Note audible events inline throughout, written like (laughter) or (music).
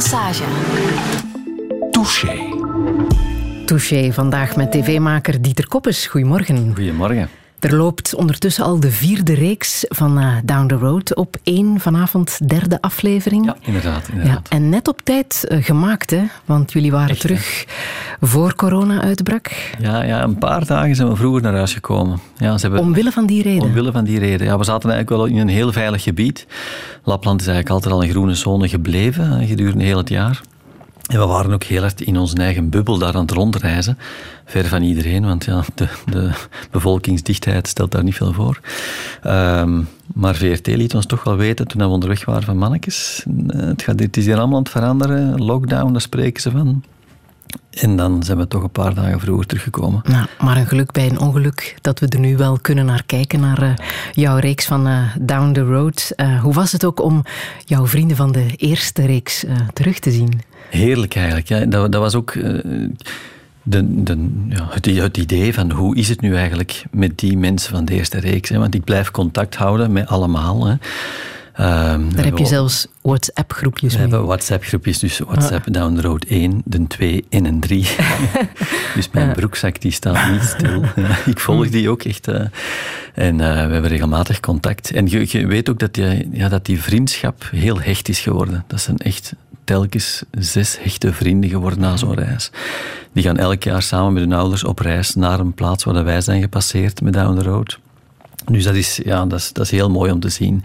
Massage. Touché. Touché, vandaag met tv-maker Dieter Koppes. Goedemorgen. Goedemorgen. Er loopt ondertussen al de vierde reeks van uh, Down the Road op één vanavond derde aflevering. Ja, inderdaad. inderdaad. Ja, en net op tijd uh, gemaakt, hè? want jullie waren Echt, terug voor corona uitbrak. Ja, ja, een paar dagen zijn we vroeger naar huis gekomen. Ja, ze hebben, Omwille van die reden? Omwille van die reden. Ja, we zaten eigenlijk wel in een heel veilig gebied. Lapland is eigenlijk altijd al een groene zone gebleven gedurende heel het jaar. En we waren ook heel hard in onze eigen bubbel daar aan het rondreizen. Ver van iedereen, want ja, de, de bevolkingsdichtheid stelt daar niet veel voor. Um, maar VRT liet ons toch wel weten toen we onderweg waren van mannetjes. Het, gaat, het is hier allemaal aan het veranderen. Lockdown, daar spreken ze van. En dan zijn we toch een paar dagen vroeger teruggekomen. Nou, maar een geluk bij een ongeluk dat we er nu wel kunnen naar kijken, naar uh, jouw reeks van uh, Down the Road. Hoe was het ook om jouw vrienden van de eerste reeks terug te zien? Heerlijk eigenlijk. Ja. Dat, dat was ook de, de, het, het, idee van hoe is het nu eigenlijk met die mensen van de eerste reeks. Hè? Want ik blijf contact houden met allemaal. Hè. Um, Daar heb je zelfs WhatsApp-groepjes mee. We hebben WhatsApp-groepjes, dus WhatsApp ah. Down the Road 1, de 2 en een 3. (laughs) dus mijn ja. broekzak die staat niet stil. (laughs) ik volg die ook echt. Uh, en uh, we hebben regelmatig contact. En je, je weet ook dat die, ja, dat die vriendschap heel hecht is geworden. Dat zijn echt telkens zes hechte vrienden geworden na zo'n reis. Die gaan elk jaar samen met hun ouders op reis naar een plaats waar wij zijn gepasseerd met Down the Road. Dus dat is, ja, dat is, dat is heel mooi om te zien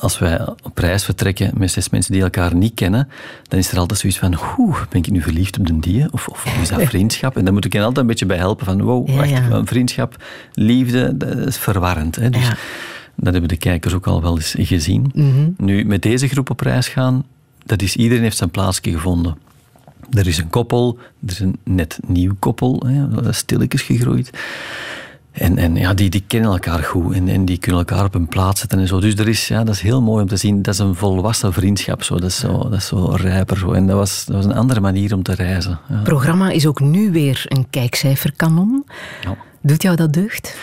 als wij op reis vertrekken met zes mensen die elkaar niet kennen, dan is er altijd zoiets van, oeh, ben ik nu verliefd op de die? Of, of is dat (laughs) vriendschap? En dan moet ik hen altijd een beetje bij helpen van, wow, wacht, ja. vriendschap, liefde, dat is verwarrend. Hè? Dus ja. dat hebben de kijkers ook al wel eens gezien. Mm -hmm. Nu, met deze groep op reis gaan, dat is, iedereen heeft zijn plaatsje gevonden. Er is een koppel, er is een net nieuw koppel, hè, stilletjes gegroeid. En, en ja, die, die kennen elkaar goed en, en die kunnen elkaar op hun plaats zetten en zo. Dus er is, ja, dat is heel mooi om te zien. Dat is een volwassen vriendschap. Zo. Dat, is zo, dat is zo rijper. Zo. En dat was, dat was een andere manier om te reizen. Het ja. programma is ook nu weer een kijkcijferkanon. Ja. Doet jou dat deugd?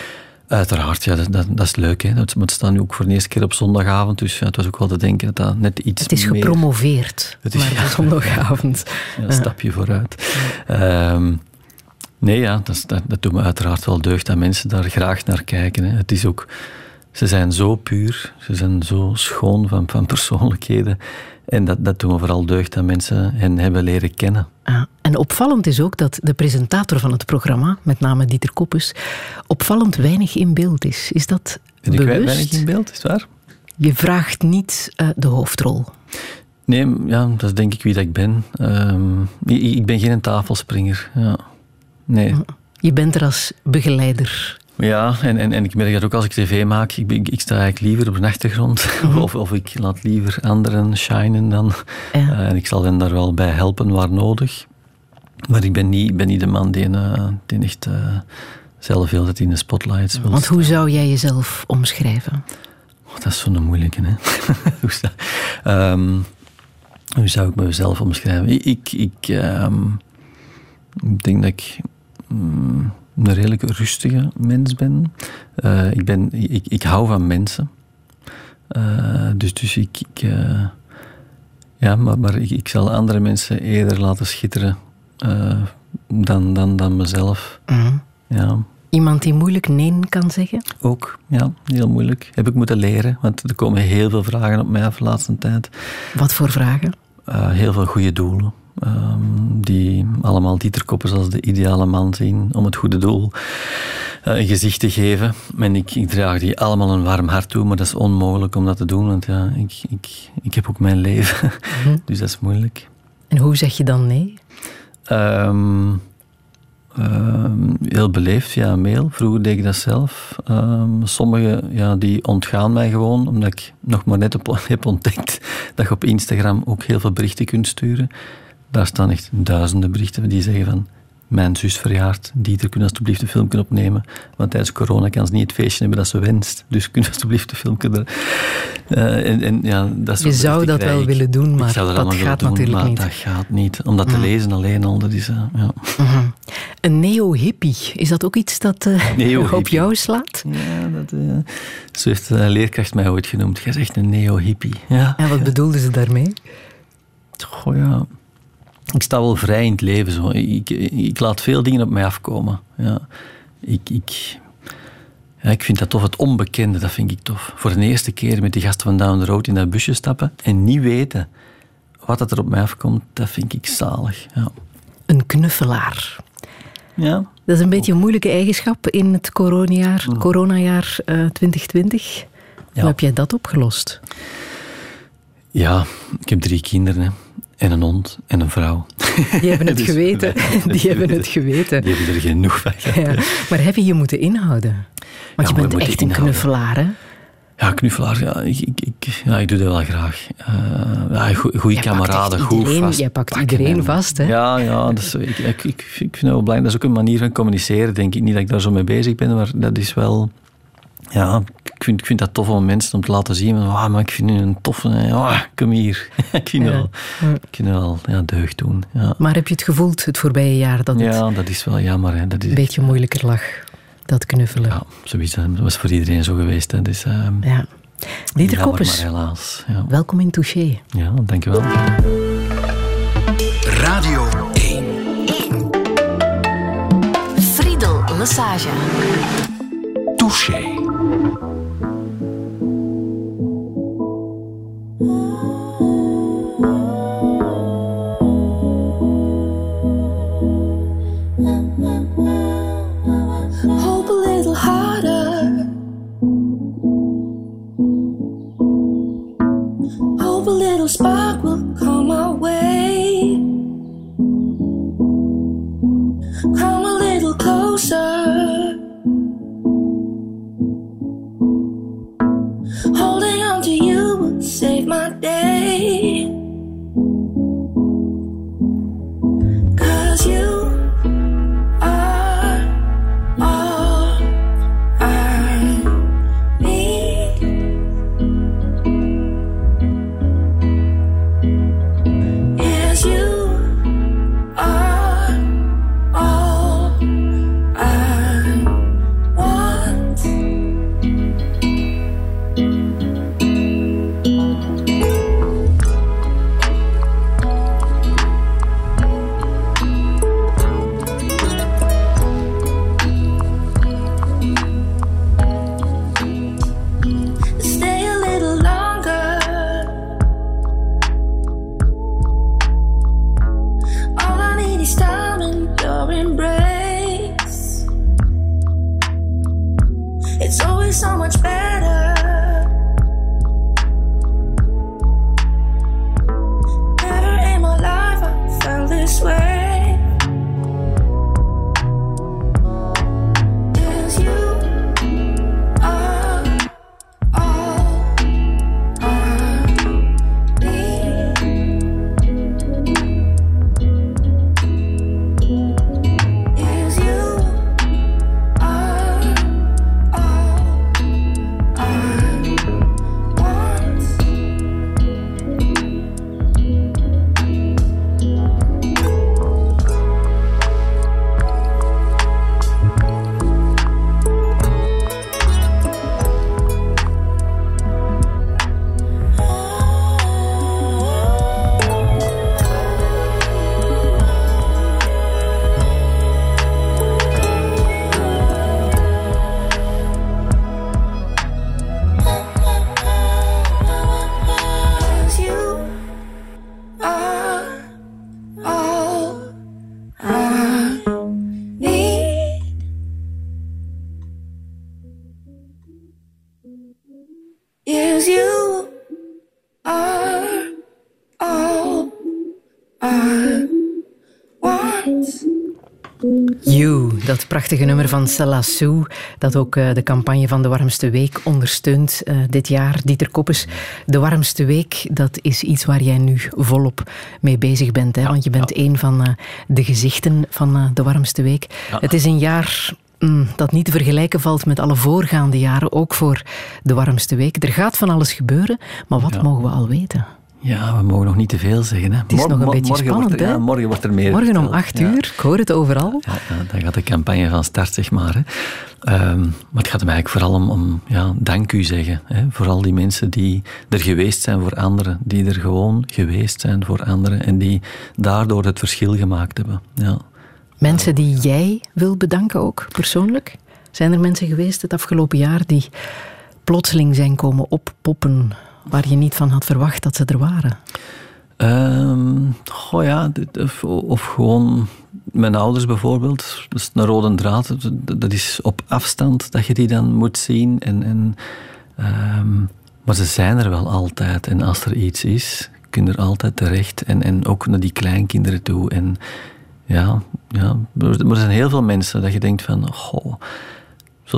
Uiteraard, ja, dat, dat, dat is leuk. Hè. Dat, het staat nu ook voor de eerste keer op zondagavond. Dus ja, het was ook wel te denken dat dat net iets Het is meer... gepromoveerd, het is, maar (laughs) ja, zondagavond. Ja, een stapje vooruit. Um, Nee, ja, dat, dat, dat doet me uiteraard wel deugd dat mensen daar graag naar kijken. Hè. Het is ook, ze zijn zo puur, ze zijn zo schoon van, van persoonlijkheden. En dat, dat doet me vooral deugd dat mensen hen hebben leren kennen. Ah, en opvallend is ook dat de presentator van het programma, met name Dieter Koppes, opvallend weinig in beeld is. Is dat ben ik bewust? weinig in beeld, is het waar? Je vraagt niet uh, de hoofdrol. Nee, ja, dat is denk ik wie dat ik ben. Um, ik, ik ben geen tafelspringer, ja. Nee. Je bent er als begeleider. Ja, en, en, en ik merk dat ook als ik tv maak. Ik, ik, ik sta eigenlijk liever op de achtergrond. Mm -hmm. of, of ik laat liever anderen shinen dan. Ja. Uh, en ik zal hen daar wel bij helpen waar nodig. Maar ik ben niet, ben niet de man die, uh, die echt uh, zelf heel tijd in de spotlights wil Want hoe zou jij jezelf omschrijven? Oh, dat is zo'n moeilijke, hè. (laughs) hoe, zou, um, hoe zou ik mezelf omschrijven? Ik... ik, ik um, ik denk dat ik mm, een redelijk rustige mens ben. Uh, ik, ben ik, ik hou van mensen. Uh, dus, dus ik. ik uh, ja, maar, maar ik, ik, zal andere mensen eerder laten schitteren dan, dan, dan mezelf. Mm. Ja. Iemand die moeilijk nee kan zeggen? Ook, ja, heel moeilijk. Heb ik moeten leren, want er komen heel veel vragen op mij af de laatste tijd. Wat voor vragen? heel veel goede doelen. Um, die allemaal Dieter Koppers als de ideale man zien om het goede doel uh, een gezicht te geven. En ik, ik, draag die allemaal een warm hart toe, maar dat is onmogelijk om dat te doen, want ja, ik, ik, ik heb ook mijn leven. Mm -hmm. (laughs) dus dat is moeilijk. En hoe zeg je dan nee? Um, um, heel beleefd via mail. Vroeger deed ik dat zelf. Sommigen ja, die ontgaan mij gewoon, omdat ik nog maar net op, (laughs) heb ontdekt dat je op Instagram ook heel veel berichten kunt sturen. Daar staan echt duizenden berichten die zeggen van mijn zus verjaart, Dieter, kun je alsjeblieft een filmpje opnemen? Want tijdens corona kan ze niet het feestje hebben dat ze wenst. Dus kun je alsjeblieft een filmpje er... Uh, en, en, ja, dat je zou dat wel willen doen, maar dat gaat doen, natuurlijk maar niet. dat gaat niet. Om dat te lezen alleen al, dat is... Uh, ja. -huh. Een neo-hippie, is dat ook iets dat uh, op jou slaat? Ja, dat, zo heeft een leerkracht mij ooit genoemd. Jij zegt een neo-hippie. Ja. En wat bedoelde ze daarmee? Goh, ja. Ik sta wel vrij in het leven. Zo. Ik, ik laat veel dingen op mij afkomen. Ja. Ik, ik, ja, ik vind dat tof. Het onbekende, dat vind ik tof. Voor de eerste keer met die gasten van Down the Road in dat busje stappen en niet weten wat er op mij afkomt, dat vind ik zalig. Ja. Een knuffelaar. Ja. Dat is een beetje een moeilijke eigenschap in het coronajaar, Mm. coronajaar eh, 2020. Ja. Hoe heb jij dat opgelost? ja, ik heb drie kinderen hè. En een hond en een vrouw. Die hebben het (laughs) Dus- geweten. Die hebben het geweten. Die hebben er genoeg van. gehad. Ja. Maar heb je je moeten inhouden? Want Ja, je bent echt een knuffelaar, hè? Ja, knuffelaar, ja, ik, ik, ik, ja, ik doe dat wel graag. Eh ja, goede kameraden, goed iedereen- vast. jij pakt iedereen en- vast, hè? Ja, ja dat is, ik, ik, ik, ik vind het wel belangrijk. Dat is ook een manier van communiceren, denk ik. Niet dat ik daar zo mee bezig ben, maar dat is wel... Ja, ik vind, ik vind dat tof om mensen om te laten zien. Van, ah, maar ik vind u een toffe... Ah, kom hier. (laughs) ik vind Ja. wel, ik vind wel ja, deugd doen. Ja. Maar heb je het gevoeld het voorbije jaar dat het ja, dat is wel jammer. Hè. Dat is, een beetje moeilijker lag, dat knuffelen? Ja, zoiets. Dat was voor iedereen zo geweest. Hè. Dus, ehm Ja. Dieter jammer, maar helaas. Ja, welkom in Touché. ja dankjewel. Radio 1. Friedel Lesage. Touché. Van Sue, dat ook eh, de campagne van de Warmste Week ondersteunt eh, dit jaar. Dieter Koppes, de Warmste Week, dat is iets waar jij nu volop mee bezig bent. Hè? Want je bent een van eh, de gezichten van de Warmste Week. Ja. Het is een jaar mm, dat niet te vergelijken valt met alle voorgaande jaren, ook voor de Warmste Week. Er gaat van alles gebeuren, maar wat Ja. mogen we al weten? Ja, we mogen nog niet te veel zeggen. Hè. Het is nog een beetje spannend, wordt er? Ja, morgen wordt er meer Morgen om acht Ja. uur, ik hoor het overal. Ja, dan gaat de campagne van start, zeg maar. Hè. Ehm, maar het gaat hem eigenlijk vooral om, om ja, dank u zeggen. Hè. Voor al die mensen die er geweest zijn voor anderen. Die er gewoon geweest zijn voor anderen. En die daardoor het verschil gemaakt hebben. Ja. Mensen die jij wil bedanken ook, persoonlijk? Zijn er mensen geweest het afgelopen jaar die plotseling zijn komen oppoppen waar je niet van had verwacht dat ze er waren? Goh ja, of, of gewoon mijn ouders bijvoorbeeld. Een rode draad. Dat- is op afstand dat je die dan moet zien. En, en, ehm, maar ze zijn er wel altijd. En als er iets is, kun je er altijd terecht. En, en ook naar die kleinkinderen toe. En ja, ja, er er zijn heel veel mensen dat je denkt van... Goh,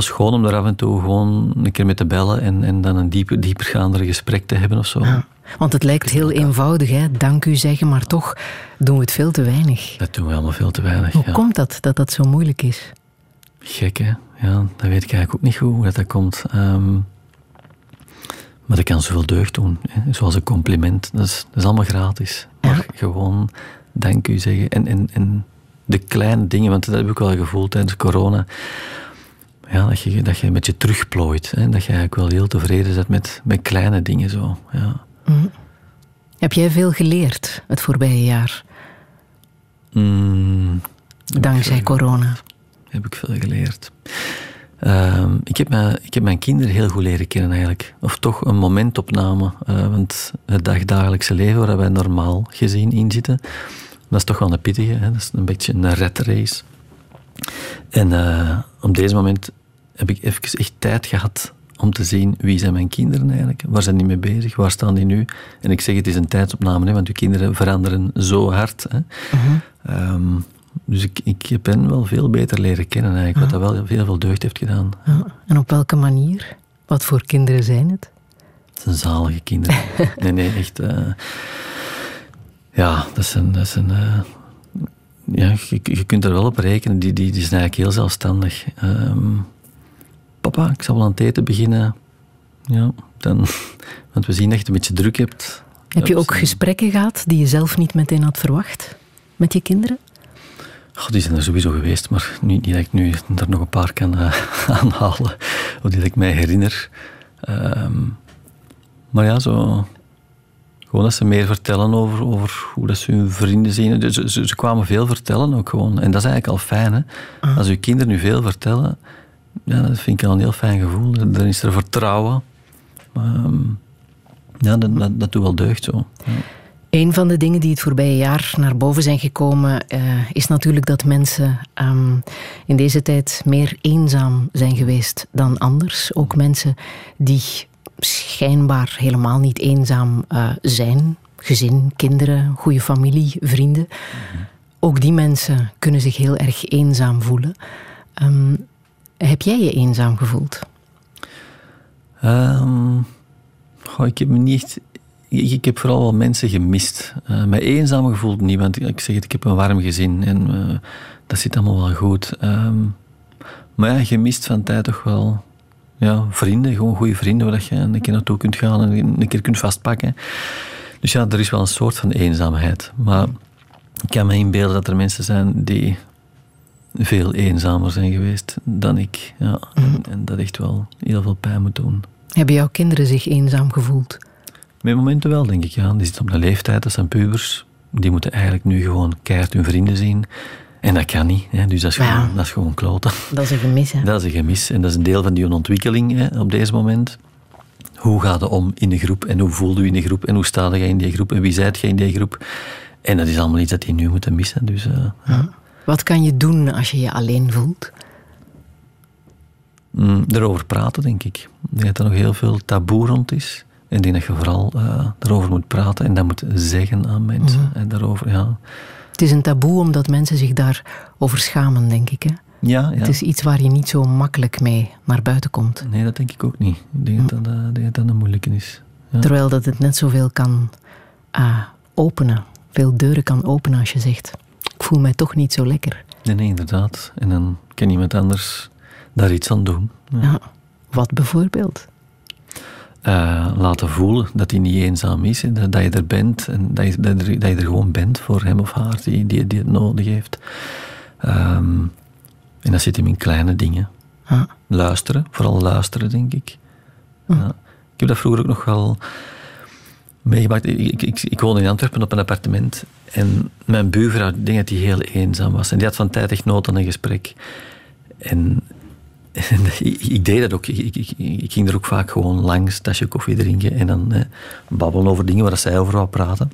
zo schoon om daar af en toe gewoon een keer mee te bellen en, en dan een dieper, diepergaandere gesprek te hebben of zo. Ja. Want het lijkt heel eenvoudig, hè? dank u zeggen, maar toch doen we het veel te weinig. Dat doen we allemaal veel te weinig. Hoe ja. komt dat, dat dat zo moeilijk is? Gek, hè? Ja, dat weet ik eigenlijk ook niet goed hoe dat, dat komt. Ehm, maar dat kan zoveel deugd doen. Hè? Zoals een compliment. Dat is, dat is allemaal gratis. Maar gewoon dank u zeggen. En, en, en de kleine dingen, want dat heb ik wel gevoeld tijdens corona. Ja, dat, je, dat je een beetje terugplooit. Hè? Dat je eigenlijk wel heel tevreden bent met, met kleine dingen. Zo. Ja. Heb jij veel geleerd het voorbije jaar, Mm, dankzij corona? heb ik veel geleerd. Ehm, ik, heb mijn, ik heb mijn kinderen heel goed leren kennen eigenlijk. Of toch een momentopname. eh, want het dagdagelijkse leven waar wij normaal gezien in zitten, dat is toch wel een pittige. Hè? Dat is een beetje een red race. En eh, op deze moment heb ik even echt tijd gehad om te zien wie zijn mijn kinderen eigenlijk. Waar zijn die mee bezig? Waar staan die nu? En ik zeg het is een tijdsopname, hè, want uw kinderen veranderen zo hard. Hè? Ehm, dus ik, ik ben wel veel beter leren kennen eigenlijk, wat dat wel heel veel deugd heeft gedaan. Ja. En op welke manier? Wat voor kinderen zijn het? Het zijn zalige kinderen. (laughs) nee, nee, echt. eh, ja, dat zijn. Dat zijn eh, ja, je, je kunt er wel op rekenen. Die, die, die zijn eigenlijk heel zelfstandig. Ehm, papa, ik zal wel aan het eten beginnen. Ja, dan, (laughs) want we zien dat je het een beetje druk hebt. Heb je ook gesprekken gehad die je zelf niet meteen had verwacht met je kinderen? Goh, die zijn er sowieso geweest, maar niet, niet dat ik nu er nog een paar kan eh, (laughs) aanhalen. Of die dat ik mij herinner. Ehm, maar ja, zo... Gewoon dat ze meer vertellen over, over hoe dat ze hun vrienden zien. Dus Ze, ze, ze kwamen veel vertellen ook gewoon. En dat is eigenlijk al fijn, hè. Als uw kinderen nu veel vertellen, ja, dat vind ik al een heel fijn gevoel. Dan is er vertrouwen. Ehm, ja, dat, dat, dat doet wel deugd zo. Ja. Een van de dingen die het voorbije jaar naar boven zijn gekomen, eh, is natuurlijk dat mensen ehm, in deze tijd meer eenzaam zijn geweest dan anders. Ook mensen die schijnbaar helemaal niet eenzaam eh, zijn. Gezin, kinderen, goede familie, vrienden. Ook die mensen kunnen zich heel erg eenzaam voelen. Ehm, heb jij je eenzaam gevoeld? Goh, ik heb me niet echt... Ik, heb vooral wel mensen gemist. Uh, mij eenzaam gevoeld niet, want ik zeg het, ik heb een warm gezin en uh, dat zit allemaal wel goed. Ehm, maar ja, gemist van tijd toch wel ja, vrienden, gewoon goede vrienden, waar je een keer naartoe kunt gaan en een keer kunt vastpakken. Dus ja, er is wel een soort van eenzaamheid. Maar ik kan me inbeelden dat er mensen zijn die veel eenzamer zijn geweest dan ik. Ja, en, en dat echt wel heel veel pijn moet doen. Hebben jouw kinderen zich eenzaam gevoeld? Met momenten wel, denk ik. Ja. Die zitten op een leeftijd, dat zijn pubers. Die moeten eigenlijk nu gewoon keihard hun vrienden zien. En dat kan niet. Hè. Dus dat is, gewoon, dat is gewoon kloten. Dat is een gemis, hè? Dat is een gemis. En dat is een deel van die ontwikkeling hè, op deze moment. Hoe gaat het om in de groep? En hoe voelde je in de groep? En hoe sta je in die groep? En wie zijt je in die groep? En dat is allemaal iets dat die nu moeten missen. Dus, eh, ja. Wat kan je doen als je je alleen voelt? Mm, erover praten, denk ik. Ik denk dat er nog heel veel taboe rond is. En ik denk dat je vooral eh, erover moet praten en dat moet zeggen aan mensen. En daarover, ja. Het is een taboe omdat mensen zich daarover schamen, denk ik. Hè? Ja, ja. Het is iets waar je niet zo makkelijk mee naar buiten komt. Nee, dat denk ik ook niet. Ik denk dat dat, dat, dat een moeilijke is. Ja. Terwijl dat het net zoveel kan ah, openen. Veel deuren kan openen als je zegt... Ik voel mij toch niet zo lekker. Nee, nee, inderdaad. En dan kan iemand anders daar iets aan doen. Ja. Ja. Wat bijvoorbeeld? Eh, laten voelen dat hij niet eenzaam is. Dat, dat je er bent en dat je, dat, er, dat je er gewoon bent voor hem of haar die, die, die het nodig heeft. Ehm, en dat zit hem in kleine dingen. Luisteren, vooral luisteren, denk ik. Ja. Ik heb dat vroeger ook nog wel meegemaakt. Ik, ik, ik, ik woonde in Antwerpen op een appartement en mijn buurvrouw, ik denk dat die heel eenzaam was. En die had van tijd echt nood aan een gesprek. En (laughs) ik, deed dat ook. Ik, ik, ik, ging er ook vaak gewoon langs, tasje koffie drinken en dan eh, babbelen over dingen waar zij over wou praten.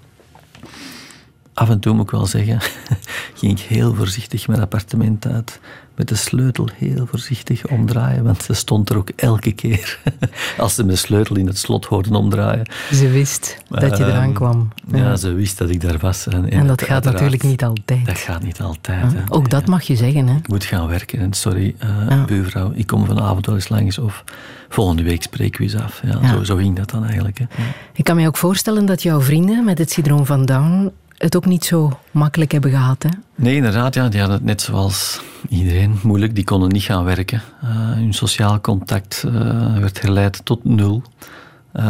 Af en toe moet ik wel zeggen, (laughs) ging ik heel voorzichtig mijn appartement uit. Met de sleutel heel voorzichtig omdraaien, want ze stond er ook elke keer. (laughs) Als ze mijn sleutel in het slot hoorden omdraaien. Ze wist dat je eraan Ehm, kwam. Ja, ze wist dat ik daar was. En, En dat gaat natuurlijk niet altijd. Dat gaat niet altijd. Ook dat mag je zeggen, hè? Ik moet gaan werken. En sorry, eh, Ja. buurvrouw, ik kom vanavond wel eens langs. Of volgende week spreken we eens af. Ja, Ja. Zo, zo ging dat dan eigenlijk. Hè. Ik kan me ook voorstellen dat jouw vrienden met het syndroom van Down het ook niet zo makkelijk hebben gehad, hè? Nee, inderdaad. Ja, die hadden het net zoals iedereen moeilijk. Die konden niet gaan werken. Eh, hun sociaal contact eh, werd geleid tot nul. Eh,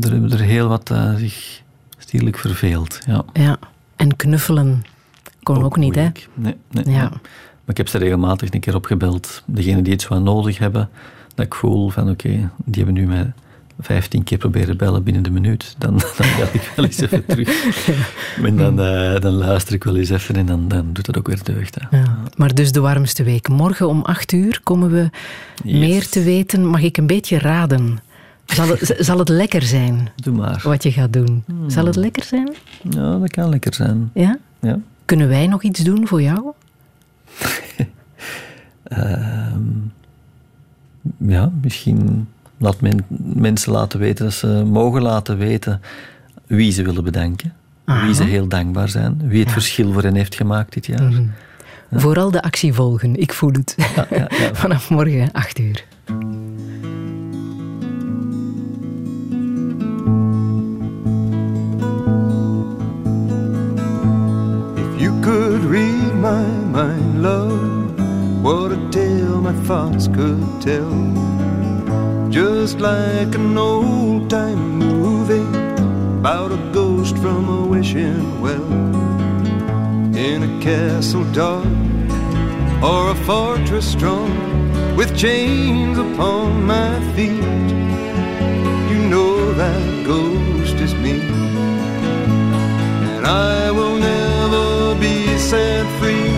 er hebben er heel wat eh, zich stierlijk verveeld. Ja. Ja. En knuffelen kon ook, niet, hè? Nee, nee, Ja. nee. Maar ik heb ze regelmatig een keer opgebeld. Degenen die het zo nodig hebben, dat ik voel van oké, die hebben nu mij 15 keer proberen bellen binnen de minuut. Dan, (laughs) dan bel ik wel eens even (laughs) terug. En dan, eh, dan luister ik wel eens even en dan, dan doet dat ook weer deugd. Hè. Ja. Maar dus de warmste week. Morgen om acht uur komen we Yes. meer te weten. Mag ik een beetje raden? Zal het, zal het lekker zijn Doe maar. wat je gaat doen? Zal het lekker zijn? Ja, dat kan lekker zijn. Ja? Ja. Kunnen wij nog iets doen voor jou? (laughs) Ehm, ja, misschien laat men, mensen laten weten dat ze mogen laten weten wie ze willen bedanken. Wie ze heel dankbaar zijn. Wie het verschil voor hen heeft gemaakt dit jaar. Vooral de actie volgen. Ik voel het. (laughs) Vanaf morgen acht uur. If you could read my mind, love, what a tale my thoughts could tell. Just like an old time movie about a ghost from a wishing well. In a castle dark or a fortress strong with chains upon my feet. You know that ghost is me and I will never be set free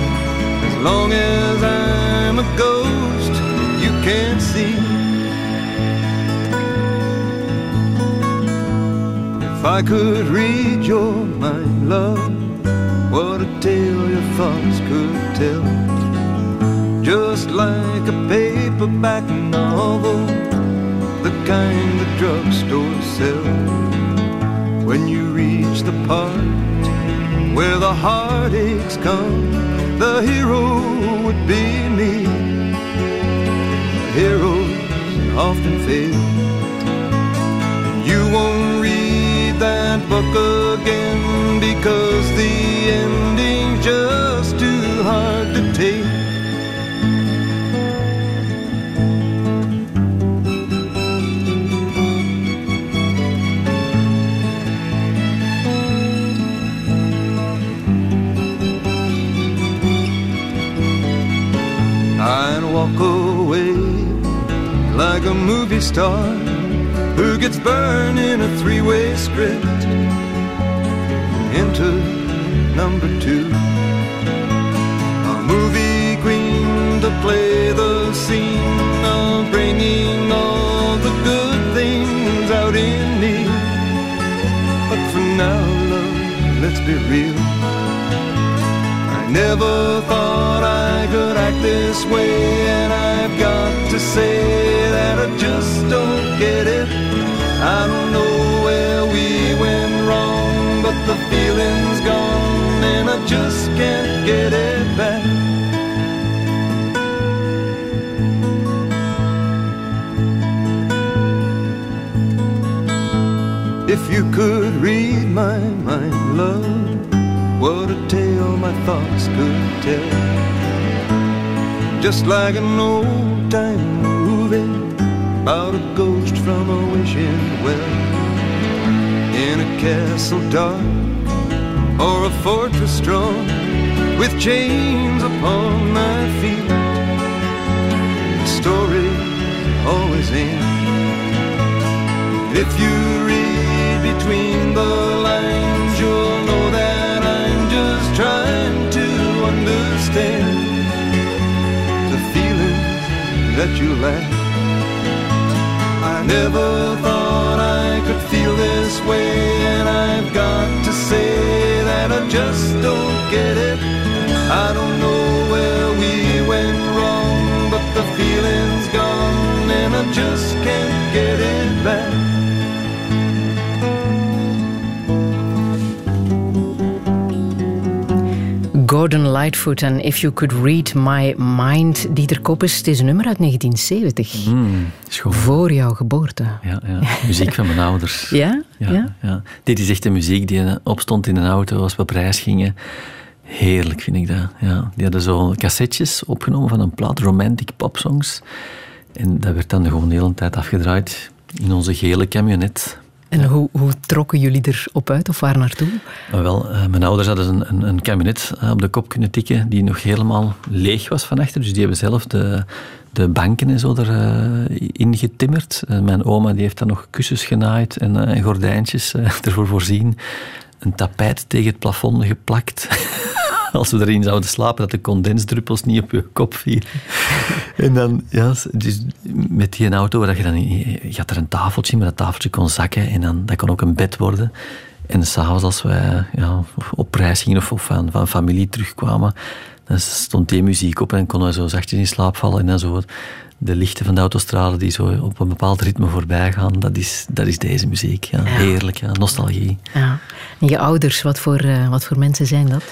as long as I'm a ghost you can't see. I could read your mind, love, what a tale your thoughts could tell. Just like a paperback novel, the kind the drugstore sells when you reach the part where the heartaches come, the hero would be me. Heroes often fail. You won't that book again because the ending's just too hard to take. I'd walk away like a movie star who gets burned in a three-way script number two. A movie queen to play the scene of bringing all the good things out in me. But for now, love, let's be real. I never thought I could act this way, and I've got to say that I just don't get it. I don't know where we went wrong, but the feeling's gone, I just can't get it back. If you could read my mind, love, what a tale my thoughts could tell. Just like an old time movie about a ghost from a wishing well in a castle dark or a fortress strong with chains upon my feet. The story always ends if you read between the lines. You'll know that I'm just trying to understand the feelings that you lack. I never thought I could feel this way, and I've got to say that I just don't get it. I don't know where we went wrong, but the feeling's gone, and I just can't get it back. Gordon Lightfoot en If You Could Read My Mind. Dieter Koppes, het is een nummer uit 1970. Hmm, is goed. Voor jouw geboorte. Ja, ja. Muziek van mijn ouders. Ja? Ja, Ja? Dit is echt de muziek die opstond in een auto als we op reis gingen. Heerlijk vind ik dat. Ja. Die hadden zo cassettes opgenomen van een plaat romantic popsongs. En dat werd dan gewoon de hele tijd afgedraaid in onze gele camionet. En hoe, hoe trokken jullie erop uit of waar naartoe? Maar wel, eh, mijn ouders hadden een, een, een camionet eh, op de kop kunnen tikken die nog helemaal leeg was van achter. Dus die hebben zelf de, de banken en zo erin getimmerd. Eh, mijn oma die heeft dan nog kussens genaaid en, eh, en gordijntjes eh, (laughs) ervoor voorzien. Een tapijt tegen het plafond geplakt. (laughs) Als we erin zouden slapen, dat de condensdruppels niet op je kop vielen. (laughs) En dan, ja, dus met die auto, waar je, dan, je had er een tafeltje, maar dat tafeltje kon zakken en dan, dat kon ook een bed worden. En s'avonds als wij ja, op reis gingen of van, van familie terugkwamen, dan stond die muziek op en konden we zo zachtjes in slaap vallen. En dan zo de lichten van de autostrade die zo op een bepaald ritme voorbij gaan, dat is, dat is deze muziek. Ja. Heerlijk, ja. nostalgie. Ja. En je ouders, wat voor, eh, wat voor mensen zijn dat?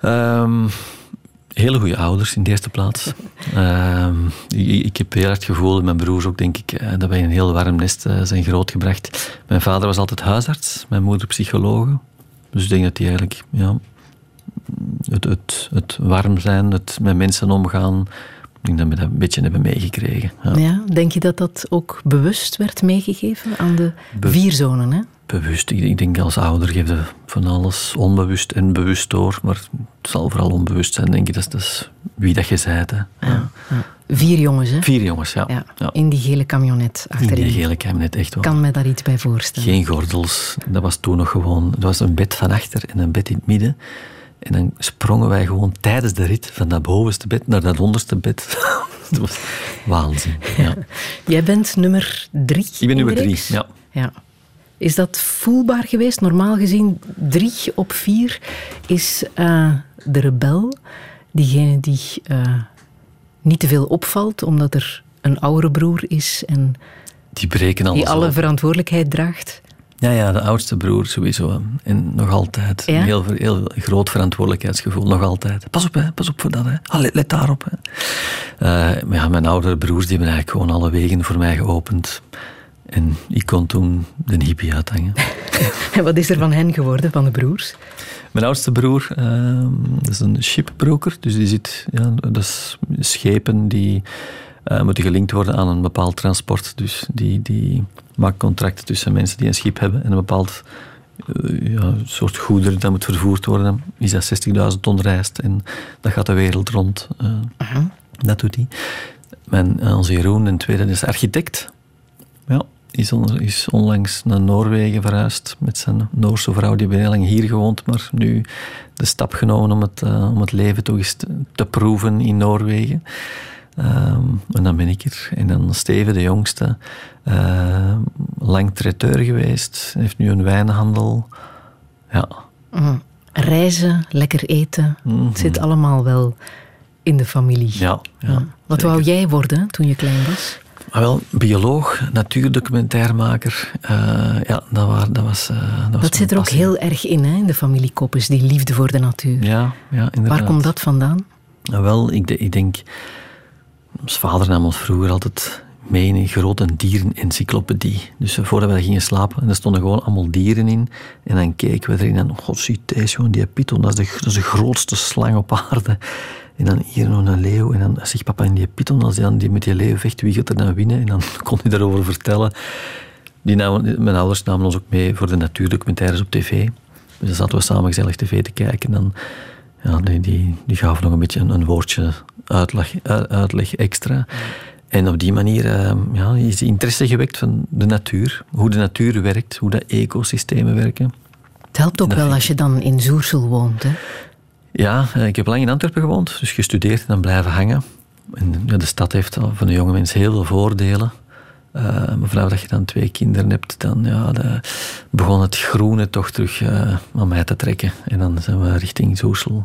Ehm, hele goede ouders in de eerste plaats. (laughs) Ehm, ik, ik heb heel hard gevoel, mijn broers ook, denk ik, eh, dat wij in een heel warm nest eh, zijn grootgebracht. Mijn vader was altijd huisarts, mijn moeder psychologe. Dus ik denk dat die eigenlijk ja, het, het, het warm zijn, het met mensen omgaan, ik denk dat we dat een beetje hebben meegekregen. Ja. Ja. Denk je dat dat ook bewust werd meegegeven aan de Be- vier zonen? Hè? Bewust, ik, ik denk als ouder geef je van alles onbewust en bewust door, maar het zal vooral onbewust zijn, denk ik. Dat is, dat is wie dat je zijt. Hè. Ja. Ja. Vier jongens, hè? Vier jongens, ja. In die gele camionet In achterin. die gele kabinet, echt wel. kan me daar iets bij voorstellen. Geen gordels. Dat was toen nog gewoon... Er was een bed van achter en een bed in het midden. En dan sprongen wij gewoon tijdens de rit van dat bovenste bed naar dat onderste bed. (laughs) dat was waanzin. Ja. (laughs) Jij bent nummer drie. Ik ben nummer drie, ja. ja. Is dat voelbaar geweest? Normaal gezien drie op vier is eh, de rebel. Diegene die eh, niet te veel opvalt, omdat er een oudere broer is en Die breken alles die alle op. verantwoordelijkheid draagt. Ja, ja, de oudste broer sowieso. En nog altijd. Ja? Een heel, heel groot verantwoordelijkheidsgevoel, nog altijd. Pas op, hè, pas op voor dat. Hè. Ah, let, let daarop. Hè. Eh, maar ja, mijn oudere broers die hebben eigenlijk gewoon alle wegen voor mij geopend. En ik kon toen de hippie uithangen. (laughs) En wat is er van hen geworden, van de broers? Mijn oudste broer, dat is een shipbroker. Dus die zit, ja, dat is schepen die eh, moeten gelinkt worden aan een bepaald transport. Dus die, die maakt contracten tussen mensen die een schip hebben en een bepaald eh, ja, soort goederen dat moet vervoerd worden. Is dat 60.000 ton rijst en dat gaat de wereld rond. eh, Dat doet hij. Mijn, eh, onze Jeroen, een tweede, is architect. Ja, is, on- is onlangs naar Noorwegen verhuisd met zijn Noorse vrouw. Die heeft heel lang hier gewoond, maar nu de stap genomen om het, om het leven toch eens te, te proeven in Noorwegen. Ehm, en dan ben ik er. En dan Steven, de jongste, ehm, lang traiteur geweest, heeft nu een wijnhandel. Ja, Mm. Reizen, lekker eten. Het zit allemaal wel in de familie. Mhm. ja. ja, Ja. Wat zeker. wou jij worden toen je klein was? Maar wel, bioloog, natuurdocumentairmaker. eh, ja, dat, waar, dat was. eh, dat was zit er ook heel erg in, hè, in de familie Koppes, die liefde voor de natuur. Ja, ja inderdaad. Waar komt dat vandaan? Nou, wel, ik, ik denk... Ons vader nam ons vroeger altijd mee in een grote dierenencyclopedie. Dus eh, voordat we gingen slapen, en er stonden gewoon allemaal dieren in. En dan keken we erin en, god, zie deze, jongen, die python, dat is, de, dat is de grootste slang op aarde. En dan hier nog een leeuw. En dan zegt papa in die python, als hij dan die met die leeuw vecht, wie gaat er dan winnen? En dan (laughs) kon hij daarover vertellen. Die namen, mijn ouders namen ons ook mee voor de natuurdocumentaires op tv. Dus dan zaten we samen gezellig tv te kijken. En dan, ja, die, die, die gaven nog een beetje een, een woordje uitleg, uit- uitleg extra. En op die manier eh, ja, is die interesse gewekt van de natuur. Hoe de natuur werkt, hoe de ecosystemen werken. Het helpt ook Dat wel als je dan in Zoersel woont. Hè? Ja, eh, ik heb lang in Antwerpen gewoond, dus gestudeerd en dan blijven hangen. En de stad heeft voor een jonge mens heel veel voordelen. Maar vanaf dat je dan twee kinderen hebt, dan ja, de- begon het groene toch terug eh, aan mij te trekken. En dan zijn we richting Zoersel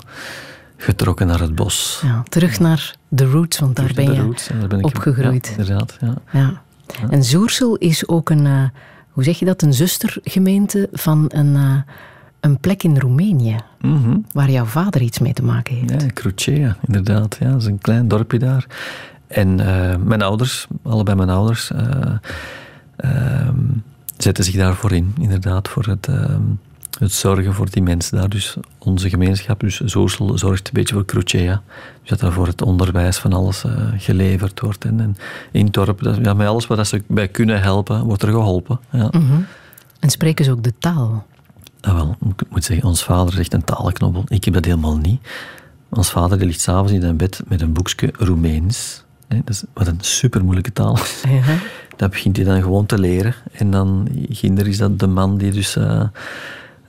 getrokken naar het bos. Ja, terug naar de roots, want daar ben je roots, daar ben opgegroeid. Ja, inderdaad, ja. Ja. En Zoersel is ook een, eh, hoe zeg je dat, een zustergemeente van een, een plek in Roemenië, Mhm. waar jouw vader iets mee te maken heeft. Ja, Crucea, inderdaad. Ja, dat is een klein dorpje daar. En eh, mijn ouders, allebei mijn ouders, eh, ehm, zetten zich daarvoor in. Inderdaad, voor het, ehm, het zorgen voor die mensen daar. Dus onze gemeenschap, dus Zoosel, zorgt een beetje voor Crucea. Dus dat daar voor het onderwijs van alles eh, geleverd wordt. En, en in het dorp, dat, ja, met alles wat ze bij kunnen helpen, wordt er geholpen. Ja. Mhm. En spreken ze ook de taal? Ah, wel, ik moet zeggen, ons vader echt een talenknobbel. Ik heb dat helemaal niet. Ons vader die ligt s'avonds in zijn bed met een boekje Roemeens. Hè, dat is, wat een super moeilijke taal. Ja. (laughs) Dat begint hij dan gewoon te leren. En dan, ginder is dat de man die dus... eh,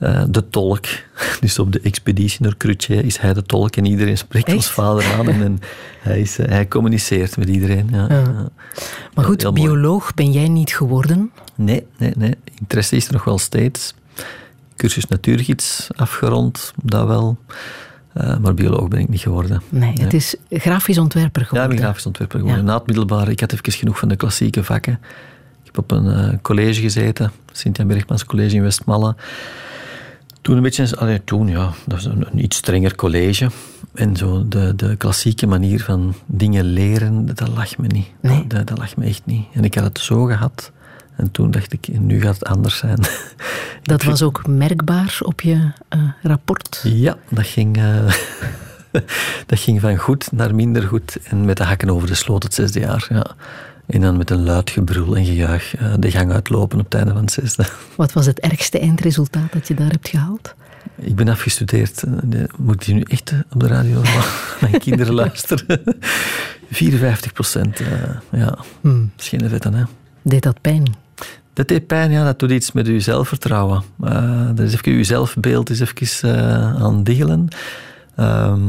eh, de tolk. (laughs) Dus op de expeditie naar Cruce is hij de tolk en iedereen spreekt Echt? ons vader aan. En, en hij, is, eh, hij communiceert met iedereen. Ja. Ja. Maar goed, bioloog ben jij niet geworden. Nee, nee, nee. Interesse is er nog wel steeds. Cursus natuurgids afgerond, dat wel. Eh, maar bioloog ben ik niet geworden. Nee, het is grafisch ontwerper Ja, ik geworden. ben grafisch ontwerper geworden. Na het middelbare, ik had even genoeg van de klassieke vakken. Ik heb op een eh, college gezeten, Sint-Jan Bergmans College in Westmalle. Toen een beetje, allee, toen ja, dat was een, een iets strenger college. En zo de, de klassieke manier van dingen leren, dat lag me niet. Nee. Dat, dat lag me echt niet. En ik had het zo gehad. En toen dacht ik, nu gaat het anders zijn. (laughs) Dat was ook merkbaar op je eh, rapport. Ja, dat ging, eh, (laughs) dat ging van goed naar minder goed. En met de hakken over de sloot het zesde jaar. Ja. En dan met een luid gebrul en gejuich eh, de gang uitlopen op het einde van het zesde. (laughs) Wat was het ergste eindresultaat dat je daar hebt gehaald? Ik ben afgestudeerd. De- Moet die nu echt op de radio naar mijn kinderen luisteren? 54 procent. ja, Hmm. dat is geen vet, hè. Deed dat pijn? Dat deed pijn, ja. Dat doet iets met uw zelfvertrouwen. Dat is even, uw zelfbeeld is even eh, aan het diggelen. Ehm,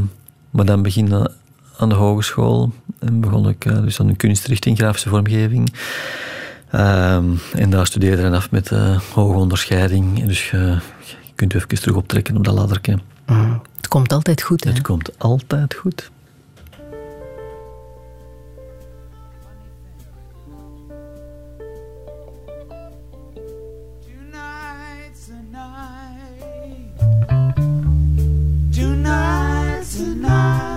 maar dan begin je aan de hogeschool. En begon ik eh, dus aan een kunstrichting, grafische vormgeving. Ehm, en daar studeerde ik dan af met hoge onderscheiding. En dus je, je kunt je even terug optrekken op dat ladderke. Hmm. Het komt altijd goed, hè? Het komt altijd goed. Night.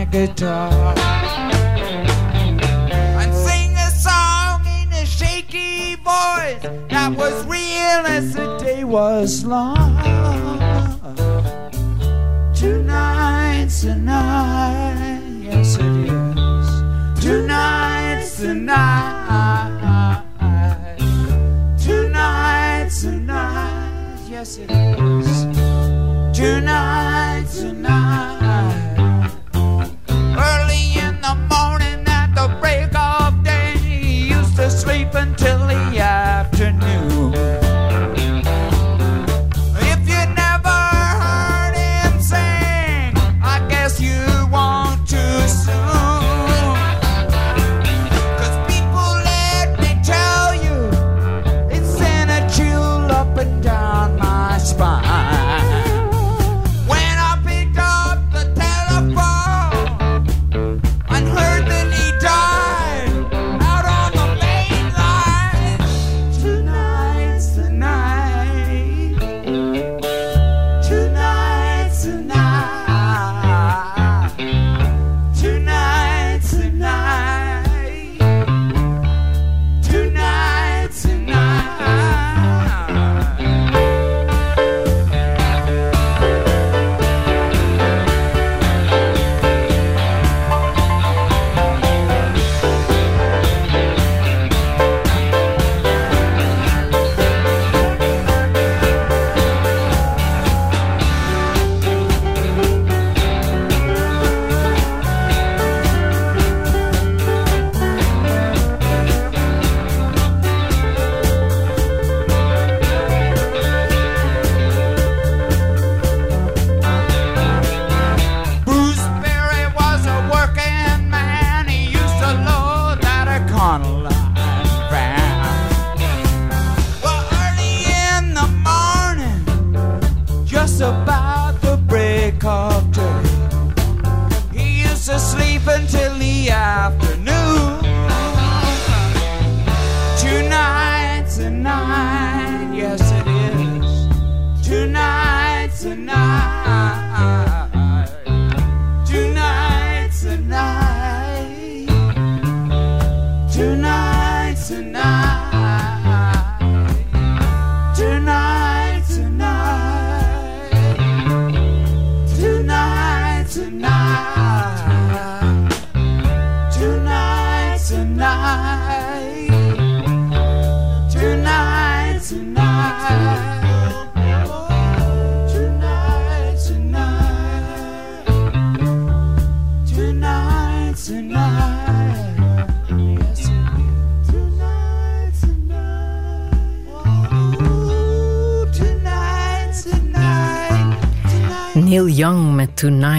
My guitar and sing a song in a shaky voice that was real as the day was long. Tonight's the night, yes it is. Tonight's the night. Tonight's the night, yes it is. Tonight's the the break of day, he used to sleep until the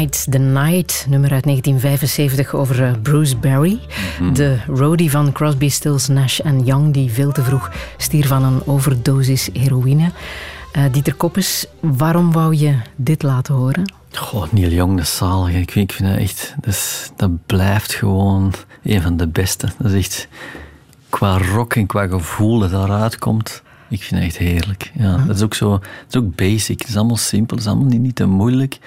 Tonight's the Night, nummer uit 1975 over eh, Bruce Berry. De roadie van Crosby, Stills, Nash Young, die veel te vroeg stierf van een overdosis heroïne. Eh, Dieter Koppes, waarom wou je dit laten horen? Goh, Neil Young, de zalig. Ik vind, ik vind dat echt... Dat, blijft gewoon een van de beste. Dat is echt... Qua rock en qua gevoel dat daaruit komt... Ik vind het echt heerlijk. Ja, dat is ook zo... Dat is ook basic. Het is allemaal simpel. Het is allemaal niet, niet te moeilijk.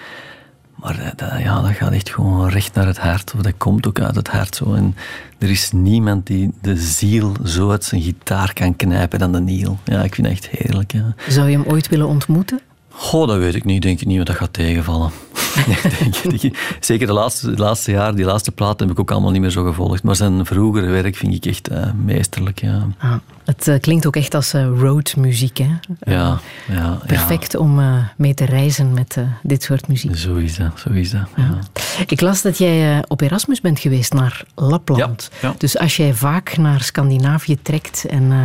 Maar dat, dat- ja, dat gaat echt gewoon recht naar het hart. Of dat komt ook uit het hart. Zo. En er is niemand die de ziel zo uit zijn gitaar kan knijpen dan de Neil. Ja, ik vind het echt heerlijk. Ja. Zou je hem ooit willen ontmoeten? Goh, dat weet ik niet. Denk ik niet wat dat gaat tegenvallen. (laughs) Zeker de laatste, de laatste jaar, die laatste platen heb ik ook allemaal niet meer zo gevolgd. Maar zijn vroegere werk vind ik echt eh, meesterlijk. Ja, Ah, het eh, klinkt ook echt als eh, roadmuziek, hè? ja, ja. Perfect om eh, mee te reizen met eh, dit soort muziek. Zo is dat, zo is dat. Ja. Ik las dat jij eh, op Erasmus bent geweest naar Lapland. Ja. Dus als jij vaak naar Scandinavië trekt en eh,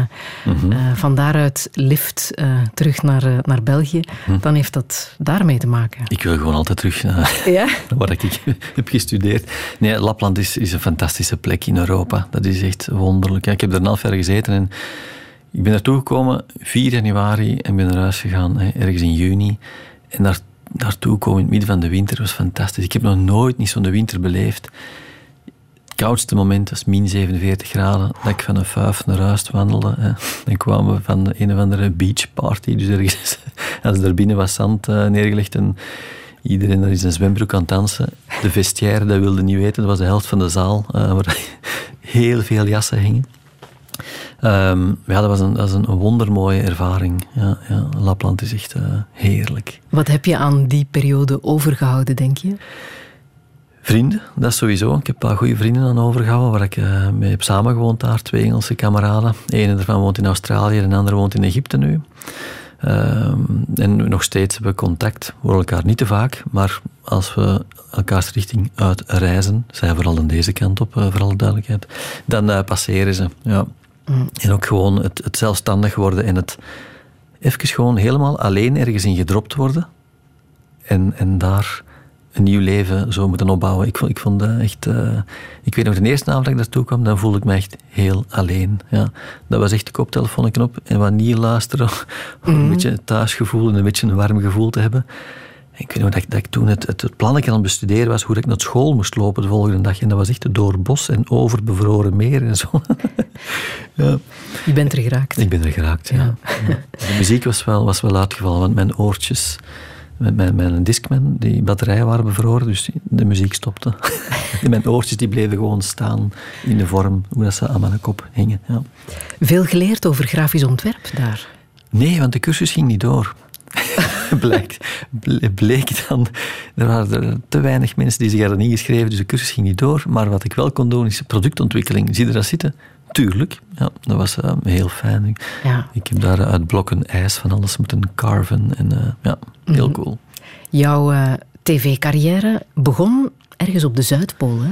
Mhm. eh, van daaruit lift eh, terug naar, eh, naar België, Mhm. dan heeft dat daarmee te maken. Ik wil gewoon altijd terug naar (laughs) Ja? (laughs) waar ik (laughs) heb gestudeerd. Nee, Lapland is, is een fantastische plek in Europa. Dat is echt wonderlijk. Ik heb er een half jaar gezeten en ik ben naartoe gekomen 4 januari en ben naar huis gegaan hè, ergens in juni. En daar, daartoe komen in het midden van de winter was fantastisch. Ik heb nog nooit niet zo'n winter beleefd. Het koudste moment was min 47 graden, dat ik van een vuif naar huis wandelde. Hè. Dan kwamen we van de een of andere beachparty, dus ergens, (laughs) als er binnen was zand eh, neergelegd en iedereen er is een zwembroek aan dansen. De vestiaire, dat wilde niet weten, dat was de helft van de zaal, eh, waar (laughs) heel veel jassen hingen. Ehm, ja, dat was een, dat was een wondermooie ervaring. Ja, ja, Lapland is echt eh, heerlijk. Wat heb je aan die periode overgehouden, denk je? Vrienden, dat is sowieso. Ik heb een paar goede vrienden aan overgehouden waar ik eh, mee heb samengewoond daar. Twee Engelse kameraden. Eén daarvan woont in Australië en de andere woont in Egypte nu. Ehm, en nog steeds hebben we contact. We horen elkaar niet te vaak, maar als we elkaars richting uitreizen, zij vooral aan deze kant op, eh, voor alle duidelijkheid, dan passeren ze. Ja. En ook gewoon het, het zelfstandig worden en het even gewoon helemaal alleen ergens in gedropt worden en, en daar een nieuw leven zo moeten opbouwen. Ik vond, ik vond dat echt... eh, ik weet nog, de eerste avond dat ik daartoe kwam, dan voelde ik me echt heel alleen. Ja. Dat was echt de koptelefoon op en wat niet luisteren, om (laughs) een beetje een thuisgevoel en een beetje een warm gevoel te hebben. Ik weet nog dat ik, dat ik toen het, het, het plannetje aan het bestuderen was, hoe ik naar school moest lopen de volgende dag. En dat was echt door bos en over bevroren meer en zo. (laughs) ja. Je bent er geraakt. Ik ben er geraakt, ja. Ja. De muziek was wel, was wel uitgevallen, want mijn oortjes, met mijn, mijn Discman, die batterijen waren bevroren, dus de muziek stopte. (laughs) mijn oortjes die bleven gewoon staan in de vorm hoe dat ze aan mijn kop hingen. Ja. Veel geleerd over grafisch ontwerp daar. Nee, want de cursus ging niet door. (laughs) Blijkt, ble- bleek dan, er waren er te weinig mensen die zich hadden ingeschreven, dus de cursus ging niet door. Maar wat ik wel kon doen, is productontwikkeling. Zie je dat zitten? Tuurlijk. Ja, dat was eh, heel fijn. Ja. Ik heb daar uit blokken ijs van alles moeten carven. En eh, ja, heel Mhm. cool. Jouw eh, tv-carrière begon ergens op de Zuidpool, hè?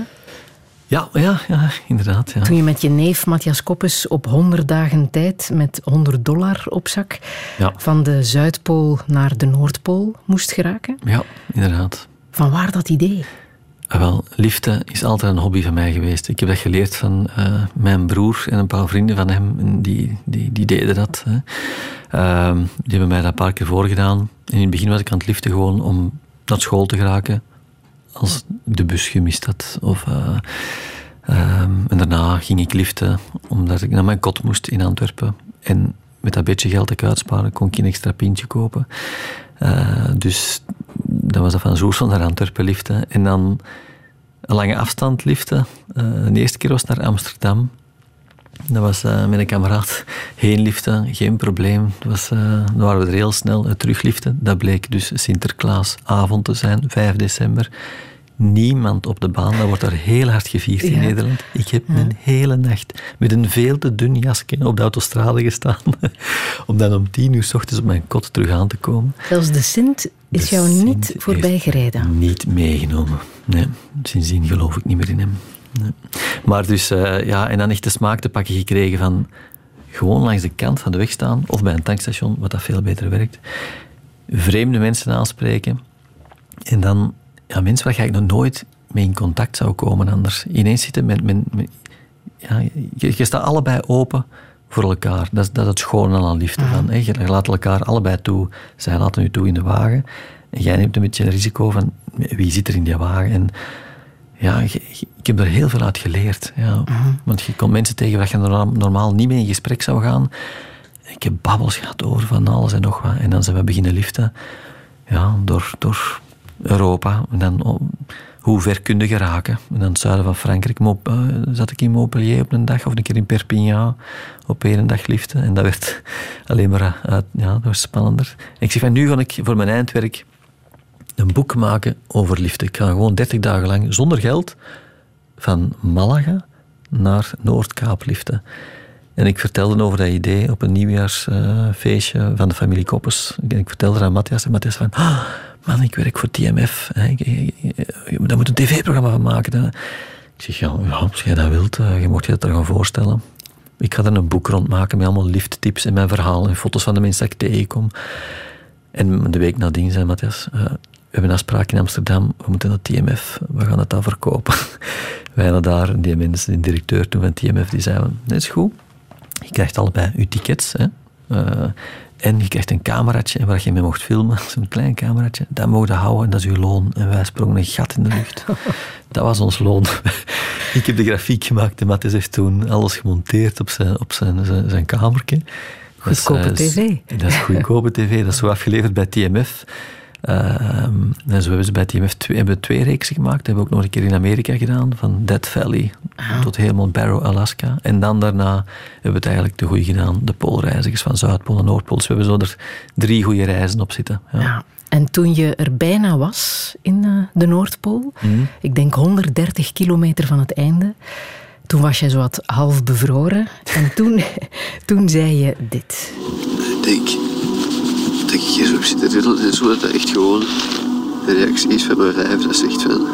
Ja, ja, ja inderdaad. Ja. Toen je met je neef Matthias Koppes op 100 dagen tijd met 100 dollar op zak Ja. van de Zuidpool naar de Noordpool moest geraken. ja, inderdaad. Van waar dat idee? Ah, wel, liften is altijd een hobby van mij geweest. Ik heb dat geleerd van eh, mijn broer en een paar vrienden van hem. Die, die, die deden dat. Hè. Ehm, die hebben mij dat een paar keer voorgedaan. En in het begin was ik aan het liften gewoon om naar school te geraken. Als de bus gemist had. Of, eh, ehm, en daarna ging ik liften omdat ik naar mijn kot moest in Antwerpen. En met dat beetje geld dat ik uitsparen kon ik een extra pintje kopen. Eh, dus dan was dat van Zoersel naar Antwerpen liften. En dan een lange afstand liften. Eh, de eerste keer was naar Amsterdam. Dat was uh, met een kameraad heen liften, geen probleem. Dat was, uh, dan waren we er heel snel uit terugliften. Dat bleek dus Sinterklaasavond te zijn, 5 december. Niemand op de baan, dat wordt daar heel hard gevierd in Ja. Nederland. Ik heb een hele nacht met een veel te dun jasje op de autostrade gestaan. (laughs) om dan om tien uur s ochtends op mijn kot terug aan te komen. Zelfs de Sint is De jou Sint niet voorbij gereden. Niet meegenomen. Nee, sindsdien geloof ik niet meer in hem. Nee. Maar dus, eh, ja, en dan echt de smaak te pakken gekregen van gewoon langs de kant van de weg staan of bij een tankstation, wat dat veel beter werkt. Vreemde mensen aanspreken. En dan, ja, mensen waar je nog nooit mee in contact zou komen anders. Ineens zitten met, met, met- ja, je, je staat allebei open voor elkaar. Dat is, dat is het schone aan liefde. Van, hè. Je laat elkaar allebei toe. Zij laten u toe in de wagen. En jij neemt een beetje een risico van wie zit er in die wagen. En ja, je- je- ik heb er heel veel uit geleerd. Ja. Want je komt mensen tegen waar je normaal, normaal niet mee in gesprek zou gaan. Ik heb babbels gehad over van alles en nog wat. En dan zijn we beginnen liften ja, door, door Europa. En dan, oh, hoe ver kun je geraken? En dan het zuiden van Frankrijk Mop- eh, zat ik in Montpellier op een dag, of een keer in Perpignan op één dag liften. En dat werd (laughs) alleen maar eh, ja, dat spannender. En ik zeg van nu ga ik voor mijn eindwerk een boek maken over liften. Ik ga gewoon 30 dagen lang zonder geld van Malaga naar Noordkaap liften. En ik vertelde over dat idee op een nieuwjaarsfeestje van de familie Koppers. En ik vertelde aan Matthias en Matthias van... "Ah, man, ik werk voor TMF. Daar moet een tv-programma van maken. hè." Ik zeg, ja, als jij dat wilt, eh, je mocht je dat er gaan voorstellen. Ik ga er een boek rond maken met allemaal lifttips en mijn verhaal en foto's van de mensen die ik tegenkom. En de week nadien zei Matthias, eh, we hebben een afspraak in Amsterdam, we moeten naar TMF, we gaan het dan verkopen. (laughs) Wij naar daar, die mensen, de directeur toen van TMF, die zeiden, dat is goed, je krijgt allebei je tickets, hè. Eh, en je krijgt een cameraatje waar je mee mocht filmen, (laughs) zo'n klein cameraatje. Dat mogen houden en dat is uw loon. En wij sprongen een gat in de lucht. (laughs) Dat was ons loon. (laughs) ik heb de grafiek gemaakt en Matthias heeft toen alles gemonteerd op zijn, op zijn, zijn, zijn kamertje. Dat is, Goedkope eh, tv. Dat is goedkope tv. Dat is zo afgeleverd bij TMF. Ehm, en zo hebben ze bij TMF twee, hebben we twee reeksen gemaakt. Dat hebben we ook nog een keer in Amerika gedaan. Van Death Valley tot helemaal Barrow, Alaska. En dan daarna hebben we het eigenlijk te goed gedaan. De poolreizigers van Zuidpool en Noordpool. Dus we hebben zo er drie goede reizen op zitten. Ja. Ja. En toen je er bijna was in eh, de Noordpool, Mhm. ik denk 130 kilometer van het einde, toen was je zo wat half bevroren. En toen, (laughs) toen zei je dit. denk, dat ik hier zo op zit te riddelen en zo, dat dat echt gewoon de reactie is van mijn lijf. Dat zegt van,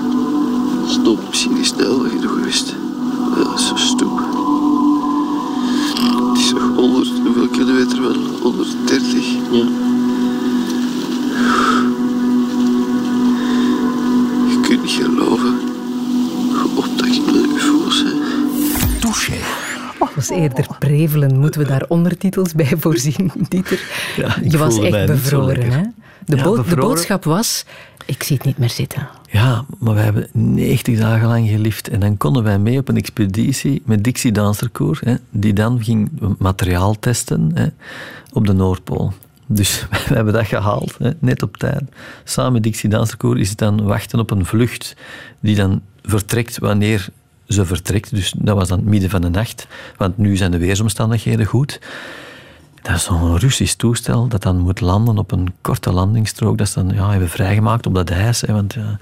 stop, misschien niet snel genoeg geweest. Maar dat is zo stom. Het is nog 100, hoeveel kilometer man? 130? Ja. Je kunt niet geloven hoe met UFO's ben. Touché. Was eerder prevelen. Moeten we daar ondertitels bij voorzien, (laughs) Dieter? Ja, je was echt bevroren, hè? De, Ja, bood- de bevroren. boodschap was, ik zie het niet meer zitten. Ja, maar wij hebben 90 dagen lang gelift. En dan konden wij mee op een expeditie met Dixie Dansercourt, hè, die dan ging materiaal testen hè, op de Noordpool. Dus (laughs) we hebben dat gehaald, hè, net op tijd. Samen met Dixie Dansercourt is het dan wachten op een vlucht die dan vertrekt wanneer ze vertrekt. Dus dat was dan het midden van de nacht, want nu zijn de weersomstandigheden goed. Dat is zo'n Russisch toestel dat dan moet landen op een korte landingsstrook. Dat is dan ja, hebben vrijgemaakt op dat ijs. Hè, want ja,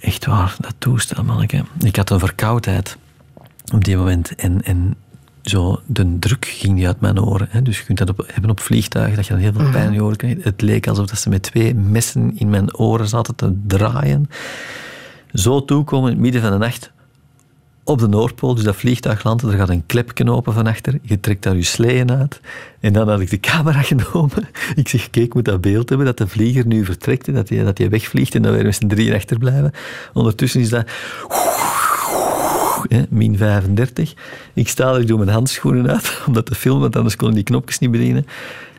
echt waar, dat toestel, manneke. Ik had een verkoudheid op die moment. En, en zo, de druk ging niet uit mijn oren. Dus je kunt dat hebben op vliegtuigen, dat je dan heel veel pijn in je oren krijgt. Het leek alsof dat ze met twee messen in mijn oren zaten te draaien. Zo toekomen in het midden van de nacht. Op de Noordpool. Dus dat vliegtuig landt, er gaat een klepje open van achter. Je trekt daar je sleeën uit. En dan had ik de camera (laughs) genomen. Ik zeg, kijk, ik moet dat beeld hebben, dat de vlieger nu vertrekt, en dat hij, dat hij wegvliegt en dat we er met z'n drieën achterblijven. Ondertussen is dat... min 35. Ik sta er, ik doe mijn handschoenen uit (laughs) om dat te filmen, want anders kon ik die knopjes niet bedienen.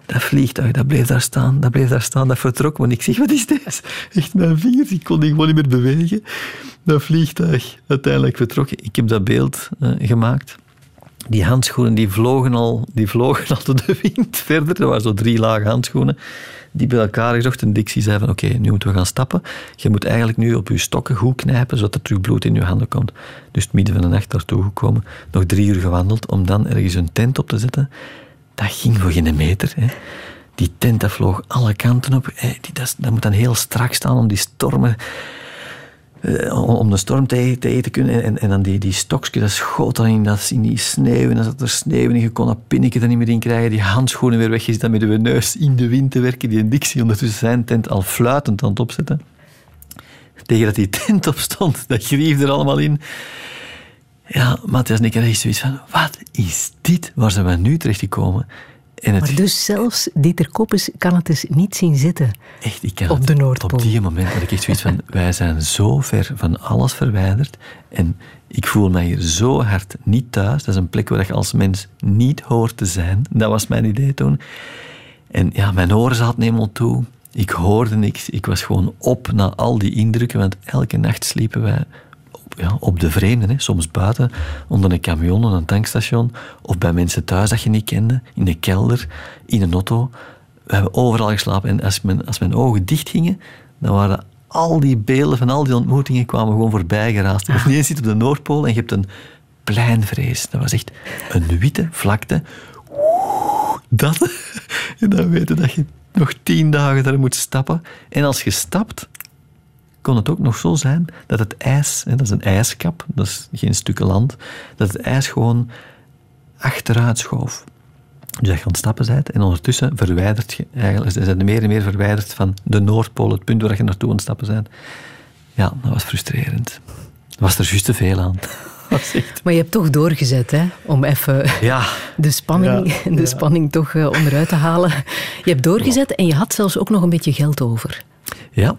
Dat vliegtuig, dat bleef daar staan, dat bleef daar staan, dat vertrok. Maar ik zeg, wat is dit? Echt mijn vingers, ik kon die gewoon niet meer bewegen. Dat vliegtuig uiteindelijk vertrokken. Ik heb dat beeld eh, gemaakt. Die handschoenen die vlogen, al, die vlogen al door de wind (laughs) verder. Er waren zo drie lagen handschoenen. Die bij elkaar gezocht. En Dixie zei van, oké, nu moeten we gaan stappen. Je moet eigenlijk nu op je stokken goed knijpen, zodat er terug bloed in je handen komt. Dus het midden van de nacht daartoe gekomen. Nog drie uur gewandeld om dan ergens een tent op te zetten. Dat ging voor geen meter. Hè. Die tent dat vloog alle kanten op. Die, dat, moet dan heel strak staan om die stormen eh, om de storm tegen, te kunnen. En, en dan die, die stokjes, dat schoot dan in, dat, in die sneeuw. En er sneeuw in. Je kon dat pinnetje er niet meer in krijgen. Die handschoenen weer weg. Je zit dan met je neus in de wind te werken. Die Dixie ondertussen zijn tent al fluitend aan het opzetten. Tegen dat die tent op stond, dat grief er allemaal in. Ja, Matthias en ik hadden echt zoiets van... Wat is dit? Waar zijn we nu terechtgekomen? En het Maar dus zelfs Dieter Koppes kan het dus niet zien zitten. Echt, ik kan Op het- de Noordpool. Op die moment had ik echt zoiets van, (laughs) wij zijn zo ver van alles verwijderd en ik voel mij hier zo hard niet thuis. Dat is een plek waar je als mens niet hoort te zijn. Dat was mijn idee toen. En ja, mijn oren zaten helemaal toe. Ik hoorde niks. Ik was gewoon op na al die indrukken, want elke nacht sliepen wij ja, op de vreemde. Hè. Soms buiten, onder een camion, aan een tankstation, of bij mensen thuis dat je niet kende, in de kelder, in een auto. We hebben overal geslapen. En als mijn, als mijn ogen dicht gingen, dan waren al die beelden van al die ontmoetingen kwamen gewoon voorbij geraast. Of ineens zit op de Noordpool en je hebt een pleinvrees. Dat was echt een witte vlakte. Dat. (laughs) En dan weten dat je nog tien dagen daar moet stappen. En als je stapt, kon het ook nog zo zijn dat het ijs, hè, dat is een ijskap, dat is geen stukken land, dat het ijs gewoon achteruit schoof. Dus dat je aan het stappen bent en ondertussen verwijderd je eigenlijk, ze zijn meer en meer verwijderd van de Noordpool, het punt waar je naartoe aan het stappen bent. Ja, dat was frustrerend. Er was er juist te veel aan. (laughs) Maar je hebt toch doorgezet, hè? Om even Ja, de spanning, Ja, de ja. spanning toch eh, onderuit te halen. Je hebt doorgezet en je had zelfs ook nog een beetje geld over. ja,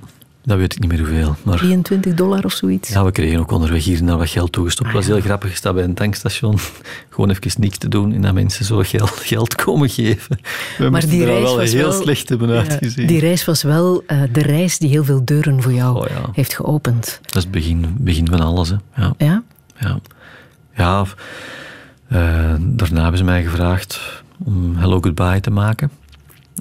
dat weet ik niet meer hoeveel. Maar 23 dollar of zoiets. Ja, we kregen ook onderweg hier en daar wat geld toegestopt. Het was heel grappig. Staat bij een tankstation, (laughs) gewoon even niks te doen en dat mensen zo geld, (laughs) geld komen geven. We Maar die er reis wel was heel wel- slecht hebben uitgezien. die reis was wel eh, de reis die heel veel deuren voor jou Oh, ja. heeft geopend. Dat is het begin, begin van alles. Hè. Ja, Ja? ja. ja eh, daarna hebben ze mij gevraagd om Hello Goodbye te maken.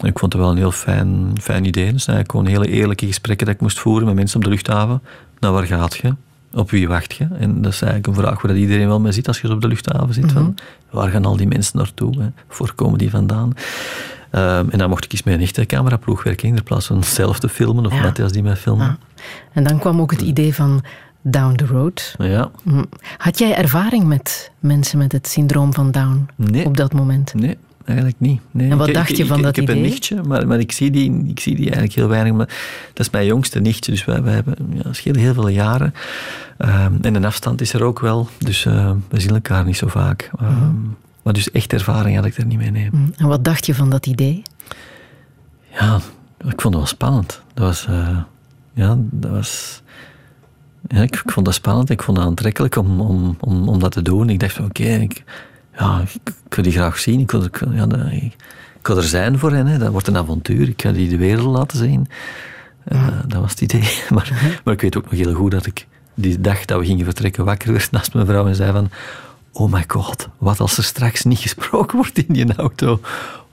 Ik vond het wel een heel fijn, fijn idee. Dus eigenlijk gewoon hele eerlijke gesprekken dat ik moest voeren met mensen op de luchthaven. Nou, waar gaat je? Op wie wacht je? En dat is eigenlijk een vraag waar dat iedereen wel mee zit als je op de luchthaven zit. van, waar gaan al die mensen naartoe? Hè? Waar komen die vandaan? Ehm, en dan mocht ik eens met een echte cameraploeg werken in plaats van zelf te filmen of Ja. Matthias die mij filmen. En dan kwam ook het idee van Down the Road. Ja, Hm. Had jij ervaring met mensen met het syndroom van Down Nee. op dat moment? Nee, eigenlijk niet. Nee. En wat Ik- dacht ik- je ik- van ik, dat heb een idee? nichtje, maar, maar ik, zie die, ik zie die eigenlijk heel weinig. Maar dat is mijn jongste nichtje, dus wij, wij hebben, ja, schelen heel veel jaren. Ehm, en een afstand is er ook wel, dus eh, we zien elkaar niet zo vaak. Ehm, Mhm. Maar dus echt ervaring had ik er niet mee. Nee. Hm. En wat dacht je van dat idee? Ja, ik vond het wel spannend. Dat was, eh, ja, dat was, ja, ik, ik vond dat spannend. Ik vond het aantrekkelijk om, om, om, om dat te doen. Ik dacht van, oké, ik, ja, ik, ik wil die graag zien. Ik wil, ik, wil- ja, dat- ik, ik wil er zijn voor hen. Hè. Dat wordt een avontuur. Ik ga die de wereld laten zien. En, eh, dat was het idee. (laughs) Maar, maar ik weet ook nog heel goed dat ik die dag dat we gingen vertrekken wakker werd naast mijn vrouw en zei van... Oh my god, wat als er straks niet gesproken wordt in die auto?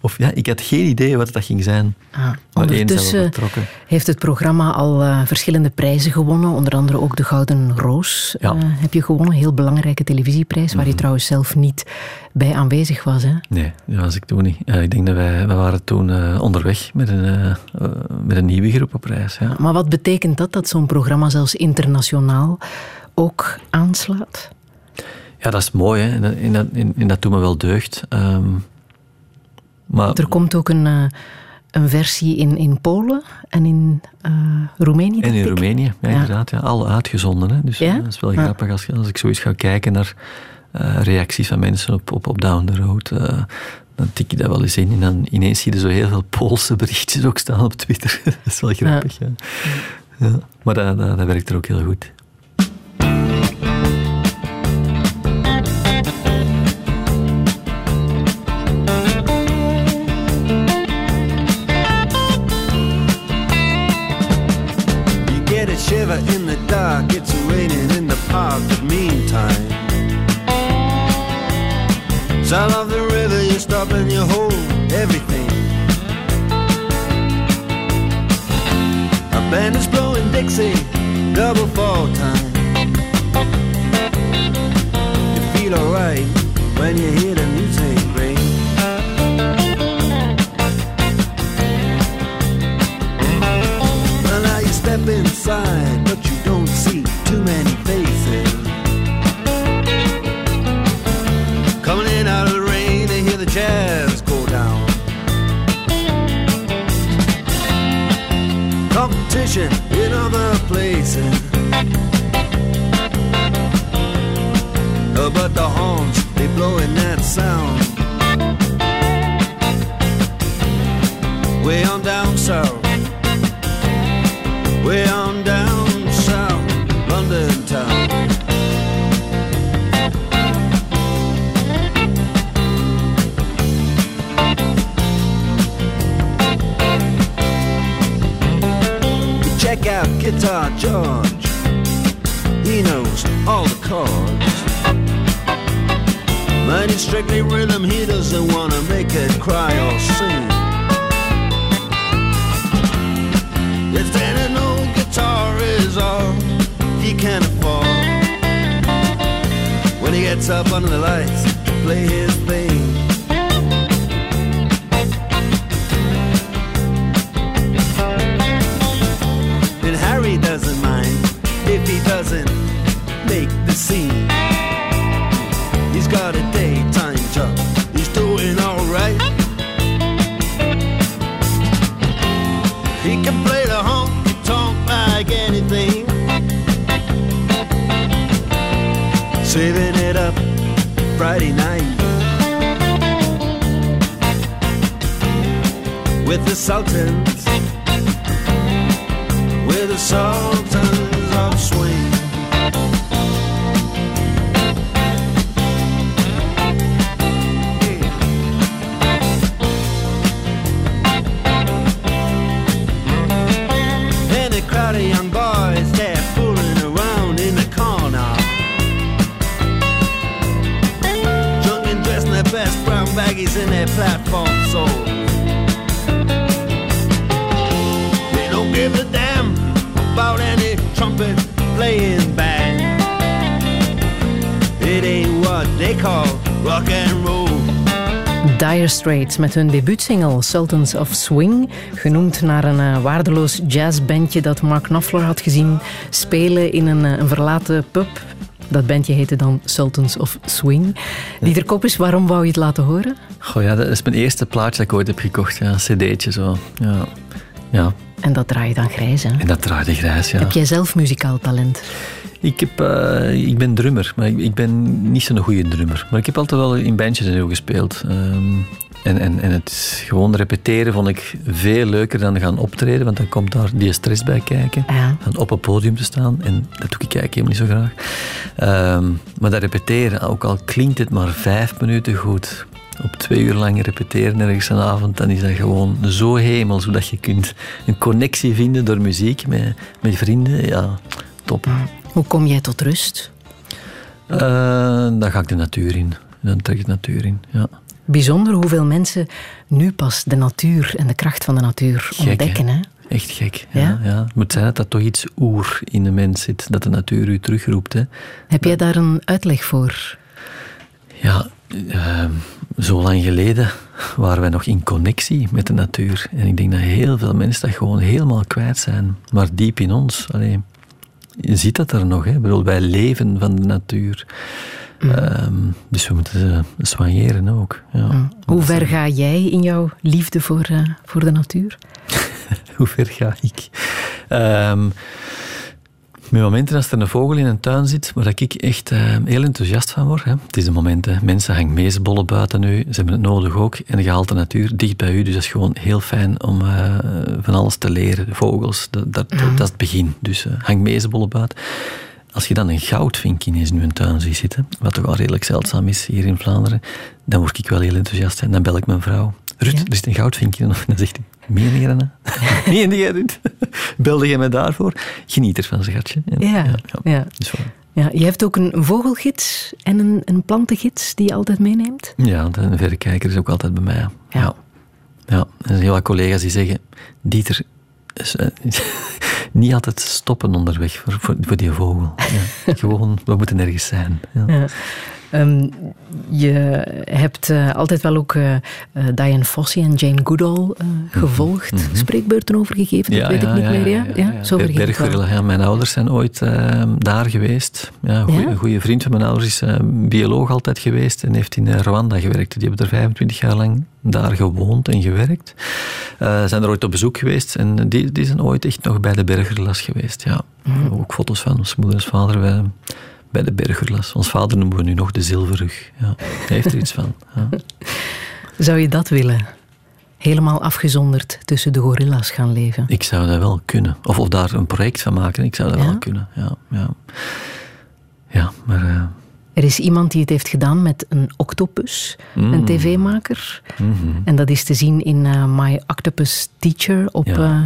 Of ja, ik had geen idee wat dat ging zijn. Ah, ondertussen heeft het programma al eh, verschillende prijzen gewonnen. Onder andere ook de Gouden Roos Ja. Mhm. eh, heb je gewonnen. Een heel belangrijke televisieprijs, waar je trouwens zelf niet bij aanwezig was. Hè? Nee, dat was ik toen niet. Ik denk dat wij, wij waren toen eh, onderweg met een, met een nieuwe groep op reis. Ja. Maar wat betekent dat, dat zo'n programma zelfs internationaal ook aanslaat? ja, dat is mooi. Hè. En, dat- en, dat- en, en dat doet me wel deugd. Ehm, maar Er komt ook een, eh, een versie in, in Polen en in uh, Roemenië. En in ik. Roemenië, ja, inderdaad. Ja, al uitgezonden. Hè. Dus Ja? dat is wel grappig als, als ik zoiets ga kijken naar eh, reacties van mensen op, op, op Down the Road. eh, dan tik je dat wel eens in en dan ineens zie je zo heel veel Poolse berichtjes ook staan op Twitter. (laughs) dat is wel grappig, ja. ja. Maar dat, dat, dat werkt er ook heel goed. Dark, it's raining in the park, but meantime. Sound of the river, you stop and you hold everything. A band is blowing Dixie, double fall time. You feel alright when you hear the music ring. Well, now you step inside, see too many faces. Coming in out of the rain, they hear the jazz go down. Competition in other places. Uh, but the horns, they blowing that sound. Way on down south. Way on down Guitar George. He knows all the chords. But it's strictly rhythm, he doesn't wanna make it cry or sing. If then an old guitar is all he can afford When he gets up under the lights to play his thing Saving it up Friday night. With the Sultans, with the Sultans Dire Straits met hun debuutsingle Sultans of Swing, genoemd naar een eh, waardeloos jazzbandje dat Mark Knopfler had gezien spelen in een, eh, een verlaten pub. Dat bandje heette dan Sultans of Swing. Dieter Koppes, waarom wou je het laten horen? Goh, ja, dat is mijn eerste plaatje dat ik ooit heb gekocht. Ja, een cd'tje zo. Ja. ja, En dat draai je dan grijs, hè? en dat draaide grijs, ja. Heb jij zelf muzikaal talent? Ik, heb, eh, ik ben drummer, maar ik, ik ben niet zo'n goede drummer. Maar ik heb altijd wel in bandjes en zo gespeeld. Ehm, en, en, en het gewoon repeteren vond ik veel leuker dan gaan optreden, want dan komt daar die stress bij kijken. Ja. Van op een podium te staan, en dat doe ik eigenlijk helemaal niet zo graag. Ehm, maar dat repeteren, ook al klinkt het maar vijf minuten goed, op twee uur lang repeteren ergens een avond, dan is dat gewoon zo hemel, zodat je kunt een connectie vinden door muziek met, met vrienden. Ja, top. Hoe kom jij tot rust? Eh, dan ga ik de natuur in. Dan trek ik de natuur in, ja. Bijzonder hoeveel mensen nu pas de natuur en de kracht van de natuur Gek, ontdekken. Hè? Echt gek. Ja? Ja? Ja, Het moet zijn dat dat toch iets oer in de mens zit, dat de natuur u terugroept. Hè. Heb jij daar een uitleg voor? Ja, eh, zo lang geleden waren wij nog in connectie met de natuur. En ik denk dat heel veel mensen dat gewoon helemaal kwijt zijn. Maar diep in ons. Allee, je ziet dat er nog. Hè. Ik bedoel, wij leven van de natuur. Ehm, dus we moeten ze soigneren ook. Ja. Hoe ver ga jij in jouw liefde voor, eh, voor de natuur? (laughs) Hoe ver ga ik? Ehm, met momenten als er een vogel in een tuin zit, waar ik echt eh, heel enthousiast van word. Hè. Het is een moment, hè. mensen hangen meesbollen buiten nu, ze hebben het nodig ook. En je haalt de natuur dicht bij u, dus dat is gewoon heel fijn om eh, van alles te leren. Vogels, dat, dat, dat, is het begin. Dus uh, hang meesbollen buiten. Als je dan een goudvink ineens in een tuin ziet zitten, wat toch al redelijk zeldzaam is hier in Vlaanderen, dan word ik wel heel enthousiast en dan bel ik mijn vrouw. Ruud, er zit een goudvinkje. En dan zegt hij, meen je dat? (laughs) meen jij dit? Belde jij mij daarvoor? Geniet ervan, schatje. En, Ja, ja. Voilà. Ja, je hebt ook een vogelgids en een, een plantengids die je altijd meeneemt. Ja, de- een verrekijker is ook altijd bij mij. Ja. Ja. ja. Er zijn heel wat collega's die zeggen, Dieter, is, eh, (laughs) niet altijd stoppen onderweg voor, voor, voor die vogel. Ja. (laughs) Gewoon, we moeten ergens zijn. Ja. Ja. Ehm, je hebt eh, altijd wel ook eh, eh, Diane Fossey en Jane Goodall eh, gevolgd. Spreekbeurten over gegeven, dat weet ik niet meer. Ja, ja, zo ja, mijn ouders zijn ooit eh, daar geweest. Ja, goeie- Ja? Een goede vriend van mijn ouders is eh, bioloog altijd geweest en heeft in Rwanda gewerkt. Die hebben er 25 jaar lang daar gewoond en gewerkt. Eh, zijn er ooit op bezoek geweest en die, die zijn ooit echt nog bij de Berggorilla's geweest. Ja. Mhm. Ook foto's van ons moeder en vader bij de Berggorilla's. Ons vader noemen we nu nog de zilverrug. Ja. Hij heeft er iets van. Ja. (laughs) Zou je dat willen? Helemaal afgezonderd tussen de gorilla's gaan leven. Ik zou dat wel kunnen. Of, of daar een project van maken. Ik zou dat Ja? wel kunnen. Ja, ja. ja maar... eh, Er is iemand die het heeft gedaan met een octopus, een Mm. tv-maker. mhm. En dat is te zien in eh, My Octopus Teacher op Ja. eh,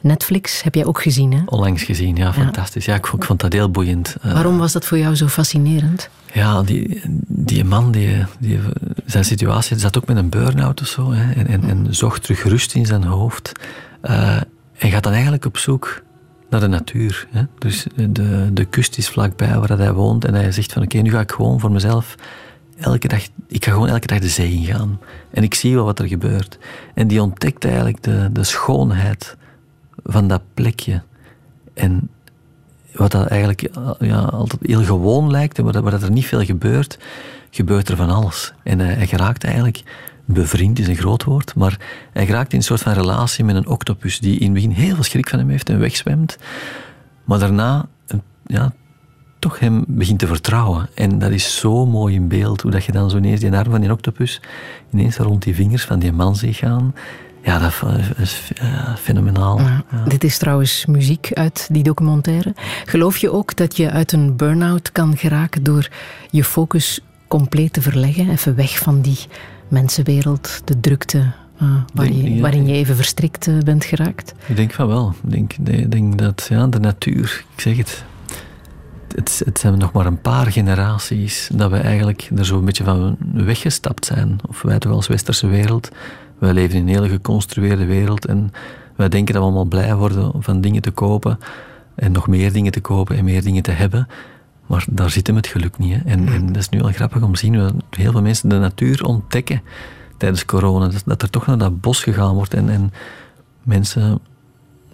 Netflix. Heb jij ook gezien, hè? Onlangs gezien, ja, fantastisch. Ja, ik, vond, ik vond dat heel boeiend. Eh, Waarom was dat voor jou zo fascinerend? Ja, die, die man, die, die, zijn situatie, zat ook met een burn-out of zo. Hè, en, en, en zocht terug rust in zijn hoofd. Eh, en gaat dan eigenlijk op zoek naar de natuur. Hè. Dus de, de kust is vlakbij waar hij woont. En hij zegt van oké, nu ga ik gewoon voor mezelf elke dag, ik ga gewoon elke dag de zee ingaan. En ik zie wel wat er gebeurt. En die ontdekt eigenlijk de, de schoonheid van dat plekje. En wat dat eigenlijk eh, ja, altijd heel gewoon lijkt en waar, dat- er niet veel gebeurt, gebeurt er van alles. En hij, hij geraakt eigenlijk, bevriend is een groot woord, maar hij geraakt in een soort van relatie met een octopus die in het begin heel veel schrik van hem heeft en wegzwemt, maar daarna ja, toch hem begint te vertrouwen. En dat is zo mooi in beeld, hoe dat je dan zo ineens die arm van die octopus ineens rond die vingers van die man ziet gaan. Ja, dat is fenomenaal. Ja, Dit is trouwens muziek uit die documentaire. Geloof je ook dat je uit een burn-out kan geraken door je focus compleet te verleggen? Even weg van die mensenwereld, de drukte eh, waar Denk- je, ja. waarin je even verstrikt eh, bent geraakt? Ik denk van wel. Ik denk, ik denk dat ja, de natuur, ik zeg het, het, het zijn nog maar een paar generaties dat we eigenlijk er zo een beetje van weggestapt zijn. Of wij toch als westerse wereld. Wij leven in een hele geconstrueerde wereld en wij denken dat we allemaal blij worden van dingen te kopen en nog meer dingen te kopen en meer dingen te hebben. Maar daar zit hem het geluk niet. Hè. En, en dat is nu al grappig om te zien dat heel veel mensen de natuur ontdekken tijdens corona. Dat, dat er toch naar dat bos gegaan wordt en, en mensen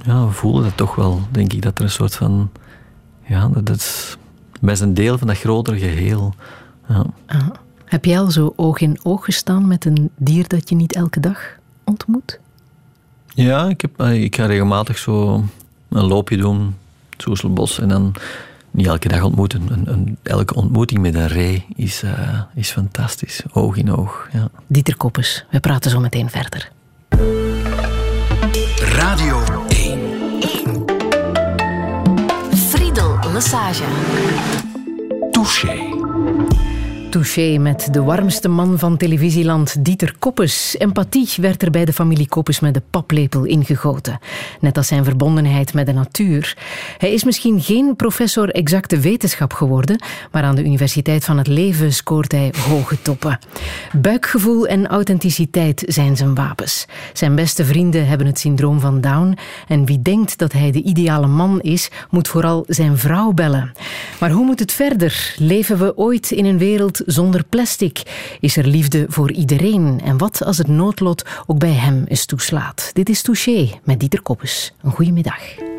ja, voelen dat toch wel, denk ik, dat er een soort van. Ja, dat is. Wij zijn deel van dat grotere geheel. Ja. Ah. Heb jij al zo oog in oog gestaan met een dier dat je niet elke dag ontmoet? Ja, ik, heb, eh, ik ga regelmatig zo een loopje doen, het Soeselbos, en dan niet elke dag ontmoeten. Een, een, elke ontmoeting met een ree is, eh, is fantastisch, oog in oog. Ja. Dieter Koppes, we praten zo meteen verder. Radio 1. Friedel Lassage. Touché. Touché met de warmste man van televisieland, Dieter Koppes. Empathie werd er bij de familie Koppes met de paplepel ingegoten. Net als zijn verbondenheid met de natuur. Hij is misschien geen professor exacte wetenschap geworden, maar aan de Universiteit van het Leven scoort hij hoge toppen. Buikgevoel en authenticiteit zijn zijn wapens. Zijn beste vrienden hebben het syndroom van Down en wie denkt dat hij de ideale man is, moet vooral zijn vrouw bellen. Maar hoe moet het verder? Leven we ooit in een wereld zonder plastic? Is er liefde voor iedereen? En wat als het noodlot ook bij hem eens toeslaat? Dit is Touché met Dieter Koppes. Een goede middag.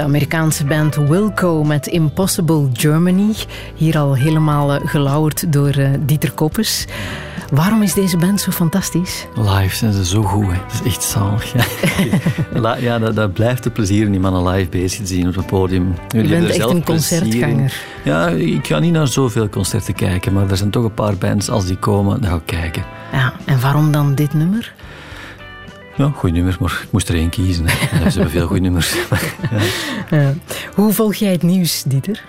De Amerikaanse band Wilco met Impossible Germany. Hier al helemaal eh, gelauwerd door eh, Dieter Koppes. Waarom is deze band zo fantastisch? Live zijn ze zo goed, hè. dat is echt zalig. Ja, (laughs) ja dat, dat blijft een plezier om die mannen live bezig te zien op het podium. Jullie Je bent echt zelf een concertganger. Ja, ik ga niet naar zoveel concerten kijken, maar er zijn toch een paar bands, als die komen, dan ga ik kijken. Ja, en waarom dan dit nummer? Ja, goed nummer, maar ik moest er één kiezen. Hè. Ze hebben veel goede nummers. (laughs) Ja. Hoe volg jij het nieuws, Dieter?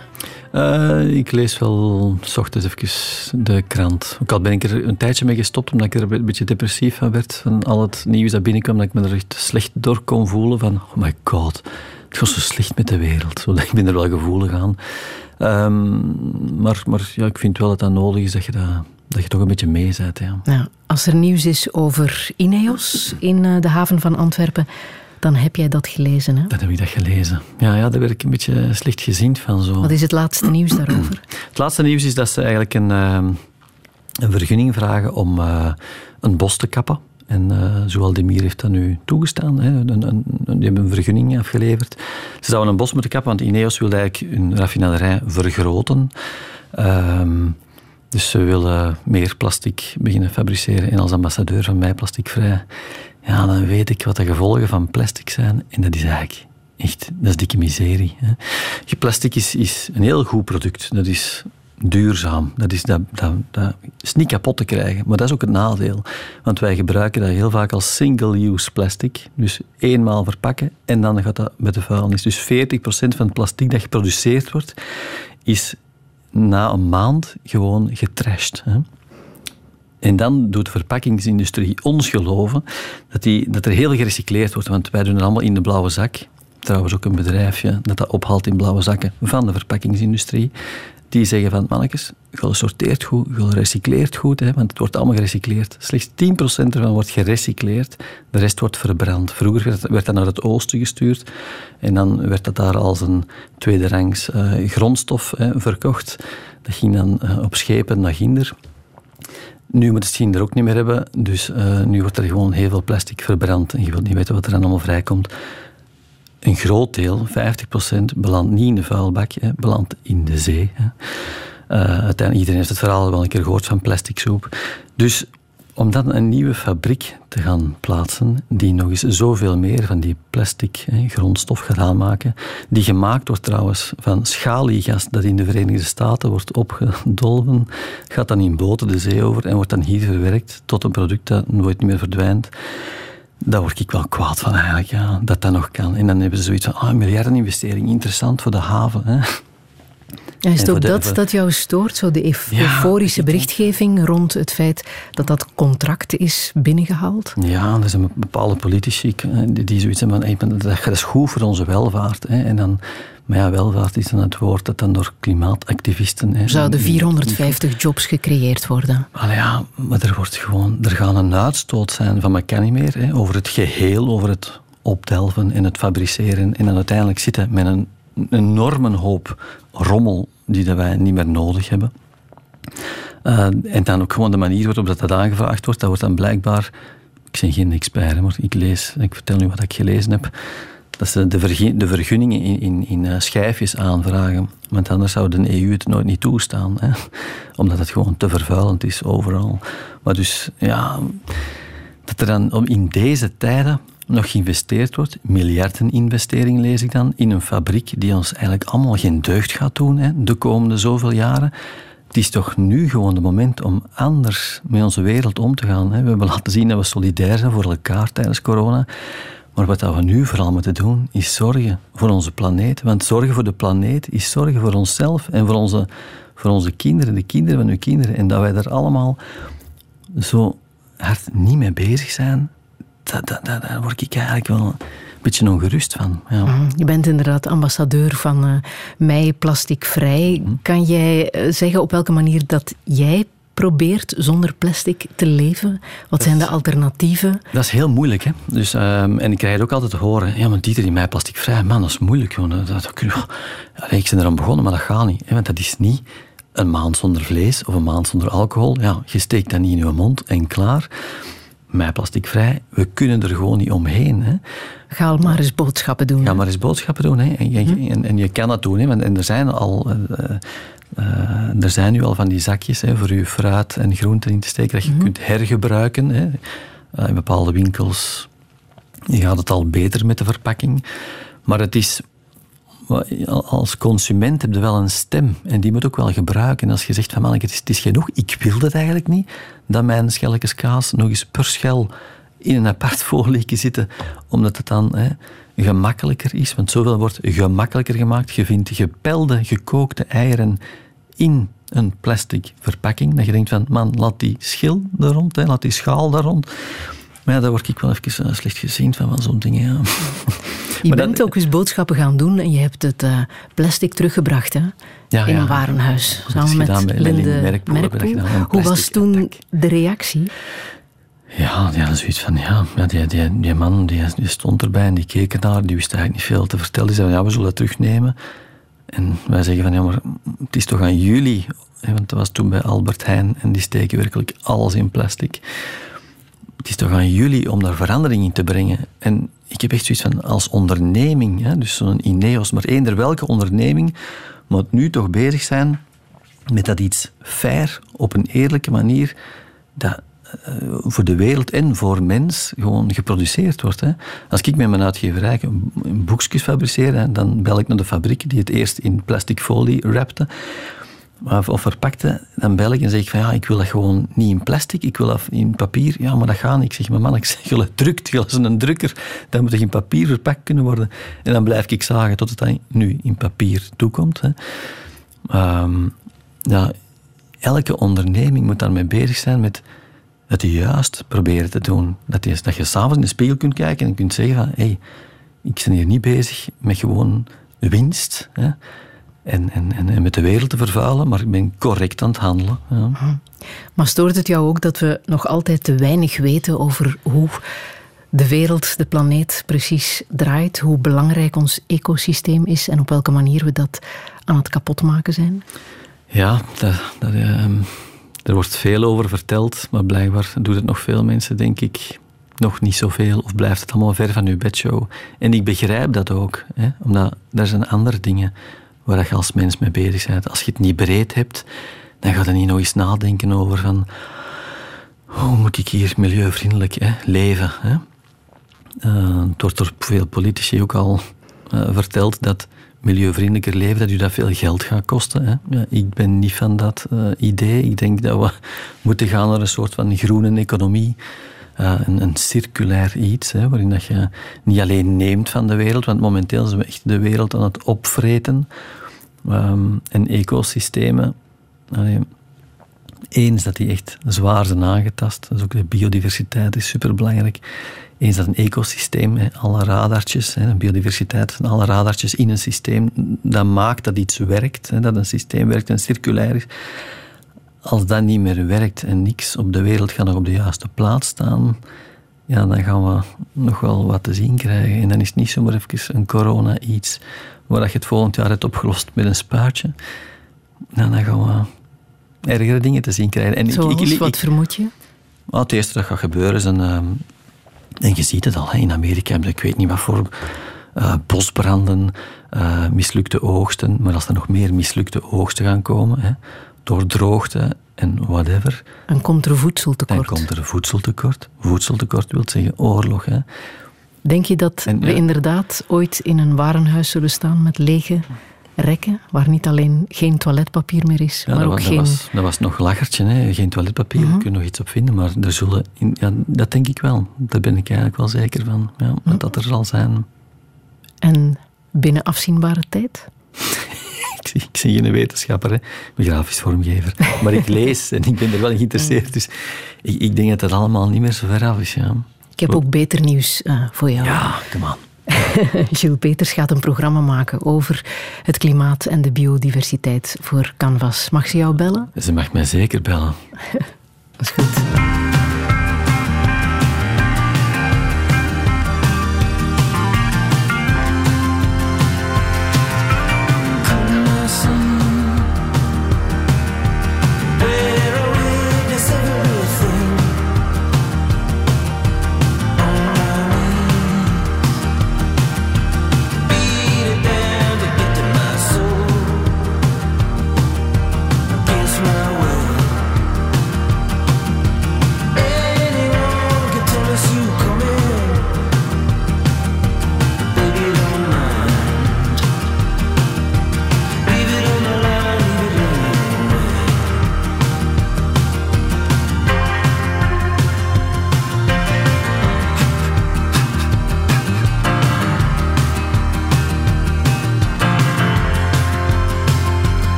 Eh, ik lees wel s ochtends even de krant. Ook al ben ik er een tijdje mee gestopt, omdat ik er een beetje depressief van werd. Van al het nieuws dat binnenkwam, dat ik me er echt slecht door kon voelen. Van, oh my god, het gaat zo slecht met de wereld. Zo, ik ben er wel gevoelig aan. Ehm, maar maar ja, ik vind wel dat dat nodig is, dat je, dat, dat je toch een beetje mee bent. Ja. Als er nieuws is over Ineos in eh, de haven van Antwerpen, dan heb jij dat gelezen. Hè? Dan heb ik dat gelezen. Ja, ja, daar werd ik een beetje slecht gezien van. Zo. Wat is het laatste nieuws daarover? (clears throat) Het laatste nieuws is dat ze eigenlijk een, ehm, een vergunning vragen om eh, een bos te kappen. En uh, Zoal Demir heeft dat nu toegestaan. Hè. Een, een, een, die hebben een vergunning afgeleverd. Ze zouden een bos moeten kappen, want Ineos wil eigenlijk hun raffinaderij vergroten. Ehm, dus ze willen meer plastic beginnen fabriceren. En als ambassadeur van Mij Plasticvrij, ja, dan weet ik wat de gevolgen van plastic zijn. En dat is eigenlijk echt, dat is dikke miserie. Hè. Je Plastic is, is een heel goed product. Dat is duurzaam. Dat is, dat, dat, dat is niet kapot te krijgen. Maar dat is ook het nadeel. Want wij gebruiken dat heel vaak als single-use plastic. Dus eenmaal verpakken en dan gaat dat met de vuilnis. Dus 40% van het plastic dat geproduceerd wordt, is na een maand gewoon getrashed. Hè. En dan doet de verpakkingsindustrie ons geloven dat, die, dat er heel gerecycleerd wordt. Want wij doen het allemaal in de blauwe zak. Trouwens ook een bedrijfje dat dat ophaalt in blauwe zakken van de verpakkingsindustrie. Die zeggen van, mannetjes, je sorteert goed, je recycleert goed, hè, want het wordt allemaal gerecycleerd. Slechts 10% ervan wordt gerecycleerd, de rest wordt verbrand. Vroeger werd, dat naar het oosten gestuurd en dan werd dat daar als een tweederangs uh, grondstof hè, verkocht. Dat ging dan uh, op schepen naar Ginder. Nu moet het zien er ook niet meer hebben, dus uh, nu wordt er gewoon heel veel plastic verbrand en je wilt niet weten wat er dan allemaal vrijkomt. Een groot deel, 50%, belandt niet in de vuilbak, hè, belandt in de zee. Hè. Uh, uiteindelijk, iedereen heeft het verhaal wel een keer gehoord van plastic soep. Dus om dan een nieuwe fabriek te gaan plaatsen, die nog eens zoveel meer van die plastic hè, grondstof gaat aanmaken, die gemaakt wordt trouwens van schaliegas dat in de Verenigde Staten wordt opgedolven, gaat dan in boten de zee over en wordt dan hier verwerkt tot een product dat nooit meer verdwijnt. Daar word ik wel kwaad van eigenlijk, ja, dat dat nog kan. En dan hebben ze zoiets van, ah, miljardeninvestering, interessant voor de haven. Hè. Ja, is het ook de- dat dat jou stoort? Zo de euf- Ja, euforische berichtgeving rond het feit dat dat contract is binnengehaald? Ja, er zijn bepaalde politici eh, die, zoiets hebben van maar dat is goed voor onze welvaart. Hè. En dan, maar ja, welvaart is dan het woord dat dan door klimaatactivisten... Hè, zouden in- 450 jobs gecreëerd worden. Allee, ja, maar er wordt gewoon... Er gaat een uitstoot zijn van elkaar niet meer. Hè, over het geheel, over het opdelven en het fabriceren. En dan uiteindelijk zitten met een enorme hoop rommel die dat wij niet meer nodig hebben. Eh, en dan ook gewoon de manier waarop dat, dat aangevraagd wordt, dat wordt dan blijkbaar... Ik ben geen expert, maar ik lees, ik vertel nu wat ik gelezen heb. Dat ze de, de vergunningen in, in, in eh, schijfjes aanvragen. Want anders zou de EU het nooit niet toestaan. Hè? (laughs) Omdat het gewoon te vervuilend is overal. Maar dus, ja... Dat er dan in deze tijden nog geïnvesteerd wordt, miljardeninvestering lees ik dan, in een fabriek die ons eigenlijk allemaal geen deugd gaat doen hè, de komende zoveel jaren. Het is toch nu gewoon het moment om anders met onze wereld om te gaan. Hè. We hebben laten zien dat we solidair zijn voor elkaar tijdens corona. Maar wat we nu vooral moeten doen, is zorgen voor onze planeet. Want zorgen voor de planeet is zorgen voor onszelf en voor onze, voor onze kinderen, de kinderen van uw kinderen. En dat wij daar allemaal zo hard niet mee bezig zijn, dat, dat, dat, daar word ik eigenlijk wel een beetje ongerust van. Ja. Mhm. Je bent inderdaad ambassadeur van eh Mei Plasticvrij. Mhm. Kan jij eh, zeggen op welke manier dat jij probeert zonder plastic te leven? Wat zijn de alternatieven? Dat is heel moeilijk, hè. Dus, ehm, en ik krijg het ook altijd te horen. Ja, maar Dieter, in mij plasticvrij, man, dat is moeilijk. Gewoon. Dat, dat, (laughs) Allee, ik ben eraan begonnen, maar dat gaat niet. Hè, want dat is niet een maand zonder vlees of een maand zonder alcohol. Ja, je steekt dat niet in je mond en klaar. Mij plasticvrij, we kunnen er gewoon niet omheen. Hè. Ga al maar eens boodschappen doen. Ga maar eens boodschappen doen. Hè. En, je, en, en je kan dat doen. Hè. Want, en er zijn al... eh, eh, eh, er zijn nu al van die zakjes hè, voor je fruit en groenten in te steken dat je kunt hergebruiken. Hè. In bepaalde winkels gaat het al beter met de verpakking. Maar het is... Als consument heb je wel een stem en die moet ook wel gebruiken. En als je zegt van man, het is, genoeg, ik wil dat eigenlijk niet, dat mijn schelletjes kaas nog eens per schel in een apart (laughs) folietje zitten, omdat het dan hè, gemakkelijker is. Want zoveel wordt gemakkelijker gemaakt. Je vindt gepelde, gekookte eieren in een plastic verpakking. Dat je denkt van, man, laat die schil er rond, laat die schaal daar rond. Maar ja, daar word ik wel even eh, slecht gezien van, van zo'n dingen. Ja. (laughs) Je Maar bent dat- ook eens boodschappen gaan doen en je hebt het eh, plastic teruggebracht hè? Ja, in een warenhuis. Dat Samen met gedaan bij Linde Merkpoel dat Merkpoel. gedaan, Hoe was toen de reactie? Ja, ja zoiets van, ja, ja die, die, die man die, die stond erbij en die keek ernaar, die wist eigenlijk niet veel te vertellen. Die zei ja, we zullen het terugnemen. En wij zeggen van, ja, maar het is toch aan jullie, want dat was toen bij Albert Heijn en die steken werkelijk alles in plastic. Het is toch aan jullie om daar verandering in te brengen. En ik heb echt zoiets van, als onderneming, hè, dus zo'n Ineos, maar eender welke onderneming, moet nu toch bezig zijn met dat iets fair, op een eerlijke manier, dat eh, voor de wereld en voor mens gewoon geproduceerd wordt. Hè. Als ik met mijn uitgeverij een boekjes fabriceer, dan bel ik naar de fabriek die het eerst in plastic folie wrapte of, verpakte, dan bel ik en zeg ik van ja, ik wil dat gewoon niet in plastic, ik wil dat in papier. Ja, maar dat gaat. Ik zeg, maar man, ik zeg, je drukt, je als een drukker, dan moet het in papier verpakt kunnen worden. En dan blijf ik zagen tot het dan nu in papier toekomt. Hè. Ehm, ja, elke onderneming moet daarmee bezig zijn met het juist proberen te doen. Dat, is, dat je s'avonds in de spiegel kunt kijken en kunt zeggen van hé, hey, ik ben hier niet bezig met gewoon winst hè, en, en, en, en met de wereld te vervuilen, maar ik ben correct aan het handelen. Ja. Maar stoort het jou ook dat we nog altijd te weinig weten over hoe de wereld, de planeet precies draait? Hoe belangrijk ons ecosysteem is en op welke manier we dat aan het kapotmaken zijn? Ja, daar, daar, ehm, er wordt veel over verteld, maar blijkbaar doen het nog veel mensen, denk ik, nog niet zoveel. Of blijft het allemaal ver van uw bedshow. En ik begrijp dat ook, hè, omdat er zijn andere dingen waar je als mens mee bezig bent. Als je het niet breed hebt, dan ga je niet nog eens nadenken over van... hoe moet ik hier milieuvriendelijk leven? Hè? Uh, het wordt door veel politici ook al uh, verteld dat milieuvriendelijker leven, dat u dat veel geld gaat kosten. Hè? Ja, ik ben niet van dat uh, idee. Ik denk dat we moeten gaan naar een soort van groene economie. een, een, circulair iets, hè, waarin dat je niet alleen neemt van de wereld, want momenteel zijn we echt de wereld aan het opvreten. Um, en ecosystemen, allee, eens dat die echt zwaar zijn aangetast, dus ook de biodiversiteit is superbelangrijk. Eens dat een ecosysteem, alle radartjes, biodiversiteit zijn alle radartjes in een systeem, dat maakt dat iets werkt, dat een systeem werkt en circulair is. Als dat niet meer werkt en niks op de wereld gaat nog op de juiste plaats staan, ja, dan gaan we nog wel wat te zien krijgen. En dan is het niet zomaar even een corona iets waar je het volgend jaar hebt opgelost met een spuitje. Nou, dan gaan we ergere dingen te zien krijgen. En Zoals, ik, ik, wat vermoed je? Nou, het eerste dat gaat gebeuren is een... Ehm, en je ziet het al, in Amerika hebben ik weet niet wat voor uh, bosbranden, uh, mislukte oogsten. Maar als er nog meer mislukte oogsten gaan komen, hè, door droogte en whatever... Dan komt er voedseltekort. Dan komt er voedseltekort. Voedseltekort wil zeggen oorlog. Hè. Denk je dat we inderdaad ooit in een warenhuis zullen staan met lege rekken, waar niet alleen geen toiletpapier meer is, maar ook dat geen... Was, dat was nog lachertje, hè? geen toiletpapier, mm kun je nog iets op vinden, maar er zullen... In, ja, dat denk ik wel. Daar ben ik eigenlijk wel zeker van, ja, dat dat er zal zijn. En binnen afzienbare tijd? (laughs) ik, ik zie geen wetenschapper, hè. ben grafisch vormgever. Maar ik lees en ik ben er wel geïnteresseerd, dus ik, ik denk dat dat allemaal niet meer zo ver af is. Ja. Ik heb ook beter nieuws uh, voor jou. Ja, kom aan. (laughs) Gilles Peters gaat een programma maken over het klimaat en de biodiversiteit voor Canvas. Mag ze jou bellen? Ze mag mij zeker bellen. (laughs) Dat is goed.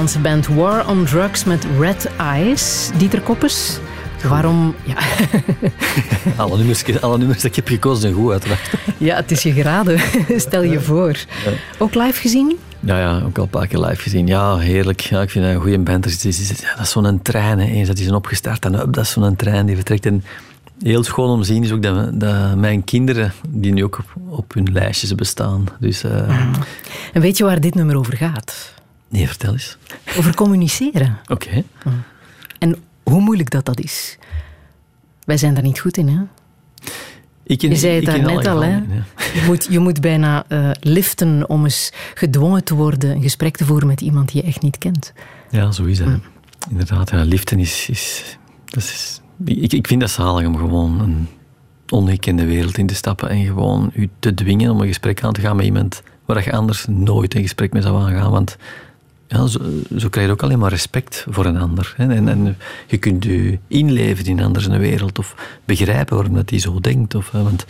Amerikaanse band War on Drugs met Red Eyes. Dieter Koppes, waarom... Ja. (laughs) alle, nummers, alle nummers die ik heb gekozen zijn goed, uiteraard. (laughs) ja, het is je geraden. (laughs) Stel je voor. Ook live gezien? Ja, ja, ook al een paar keer live gezien. Ja, heerlijk. Ja, ik vind dat een goede band. Er is, is, is- ja, dat is zo'n trein. Hè. Eens dat die zijn opgestart en up, dat is zo'n trein die vertrekt. En heel schoon om te zien is ook dat, dat mijn kinderen, die nu ook op, op hun lijstjes bestaan. Dus, eh, En weet je waar dit nummer over gaat? Nee, vertel eens. Over communiceren. Oké. En hoe moeilijk dat dat is. Wij zijn daar niet goed in, hè? Ik Je zei het daarnet alle al, hè? ja. Je moet, je moet bijna eh, liften om eens gedwongen te worden een gesprek te voeren met iemand die je echt niet kent. Ja, zo is het. Inderdaad, ja, liften is... is, dat is ik, ik vind dat zalig om gewoon een ongekende wereld in te stappen en gewoon u te dwingen om een gesprek aan te gaan met iemand waar je anders nooit een gesprek mee zou aangaan. Want ja, zo, zo krijg je ook alleen maar respect voor een ander. Hè. En, en je kunt je inleven in een ander zijn wereld of begrijpen waarom dat hij zo denkt. Of, hè, want,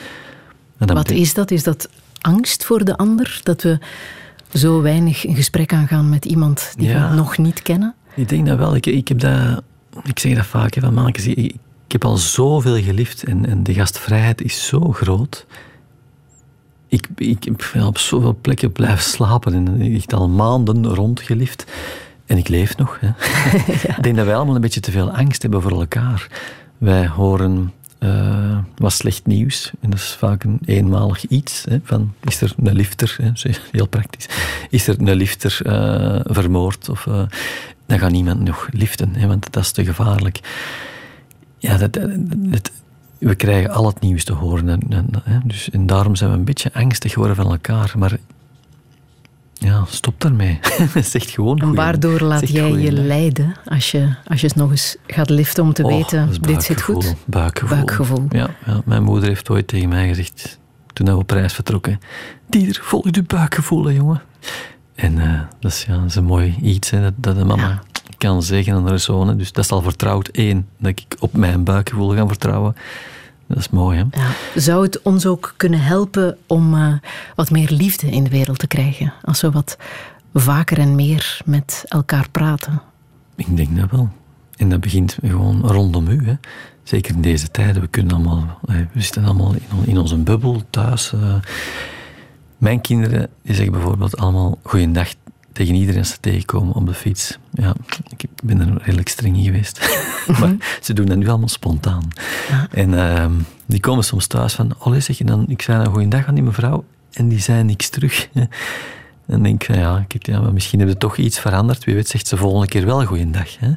en dan Wat is dat? Is dat angst voor de ander? Dat we zo weinig een gesprek aangaan met iemand die Ja. we nog niet kennen? Ik denk dat wel. Ik, ik, heb dat, ik zeg dat vaak, hè, van ik, ik heb al zoveel geliefd en, en de gastvrijheid is zo groot. Ik, ik heb op zoveel plekken blijven slapen en ik heb al maanden rondgeliefd. En ik leef nog. Hè. (laughs) Ik denk dat wij allemaal een beetje te veel angst hebben voor elkaar. Wij horen eh, wat slecht nieuws. En dat is vaak een eenmalig iets. Hè, van, is er een lifter, hè, heel praktisch. Is er een lifter eh, vermoord? Of, eh, dan gaat niemand nog liften, hè, want dat is te gevaarlijk. Ja, dat, dat- dat- we krijgen al het nieuws te horen. En, en, hè, dus, en daarom zijn we een beetje angstig geworden van elkaar. Maar ja, stop daarmee. (laughs) zeg gewoon waardoor laat jij je leiden als je, als je het nog eens gaat liften om te Oh, weten, is dit zit goed? buikgevoel, Buikgevoel. Ja, ja, mijn moeder heeft ooit tegen mij gezegd, toen we op reis vertrokken, Dieter, volg je buikgevoel, hè, jongen. En eh, dat, is, ja, dat is een mooi iets, hè, dat, dat de mama kan zeggen aan hè. Dus dat is al vertrouwd. één, dat ik op mijn buikgevoel ga vertrouwen. Dat is mooi, hè. Ja. Zou het ons ook kunnen helpen om eh, wat meer liefde in de wereld te krijgen? Als we wat vaker en meer met elkaar praten. Ik denk dat wel. En dat begint gewoon rondom u. Hè. Zeker in deze tijden. We, kunnen allemaal, eh, we zitten allemaal in onze bubbel thuis. eh. Mijn kinderen die zeggen bijvoorbeeld allemaal goeiedag tegen iedereen als ze tegenkomen op de fiets. Ja, ik ben er redelijk streng in geweest. (laughs) maar ze doen dat nu allemaal spontaan. En ehm, die komen soms thuis van... Allee, zeg je dan... Ik zei een goeiedag aan die mevrouw. En die zei niks terug. (laughs) En dan denk ik, van, ja, kijk, ja, maar misschien hebben ze toch iets veranderd. Wie weet zegt ze volgende keer wel een goeiedag. Hè?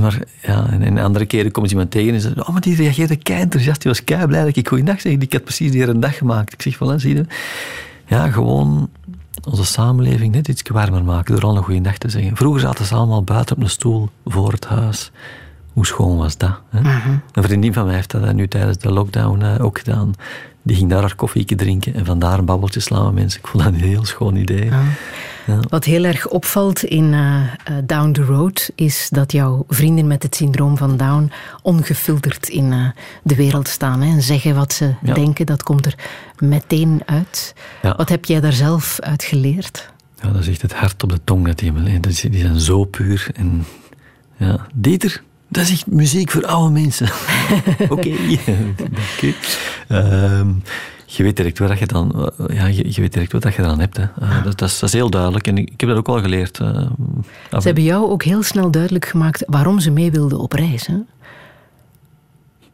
Maar ja, en, en andere keren komt iemand tegen en zegt, oh, maar die reageerde kei enthousiast. Die was kei blij dat ik goeiedag zeg. Ik had precies die een dag gemaakt. Ik zeg, voilà, zie je. Ja, gewoon onze samenleving net iets warmer maken door al een goeiedag te zeggen. Vroeger zaten ze allemaal buiten op een stoel voor het huis. Hoe schoon was dat? Hè? Een vriendin van mij heeft dat nu tijdens de lockdown eh, ook gedaan. Die ging daar haar koffieke drinken en vandaar een babbeltje slaan met mensen. Ik vond dat een heel schoon idee. Ja. Wat heel erg opvalt in eh, eh, Down the Road is dat jouw vrienden met het syndroom van Down ongefilterd in eh, de wereld staan hè, en zeggen wat ze Ja. denken. Dat komt er meteen uit. Ja. Wat heb jij daar zelf uit geleerd? Ja, dat is echt het hart op de tong dat die hebben. Die zijn zo puur. En, ja. Dieter, dat is echt muziek voor oude mensen. (laughs) Oké. U. Ehm, je weet direct wat je dan, eh, ja, je, je weet direct wat je dan hebt. Hè. Eh, dat, dat, is, dat is heel duidelijk. En ik, ik heb dat ook al geleerd. eh, Ze hebben jou ook heel snel duidelijk gemaakt waarom ze mee wilden op reis. Hè?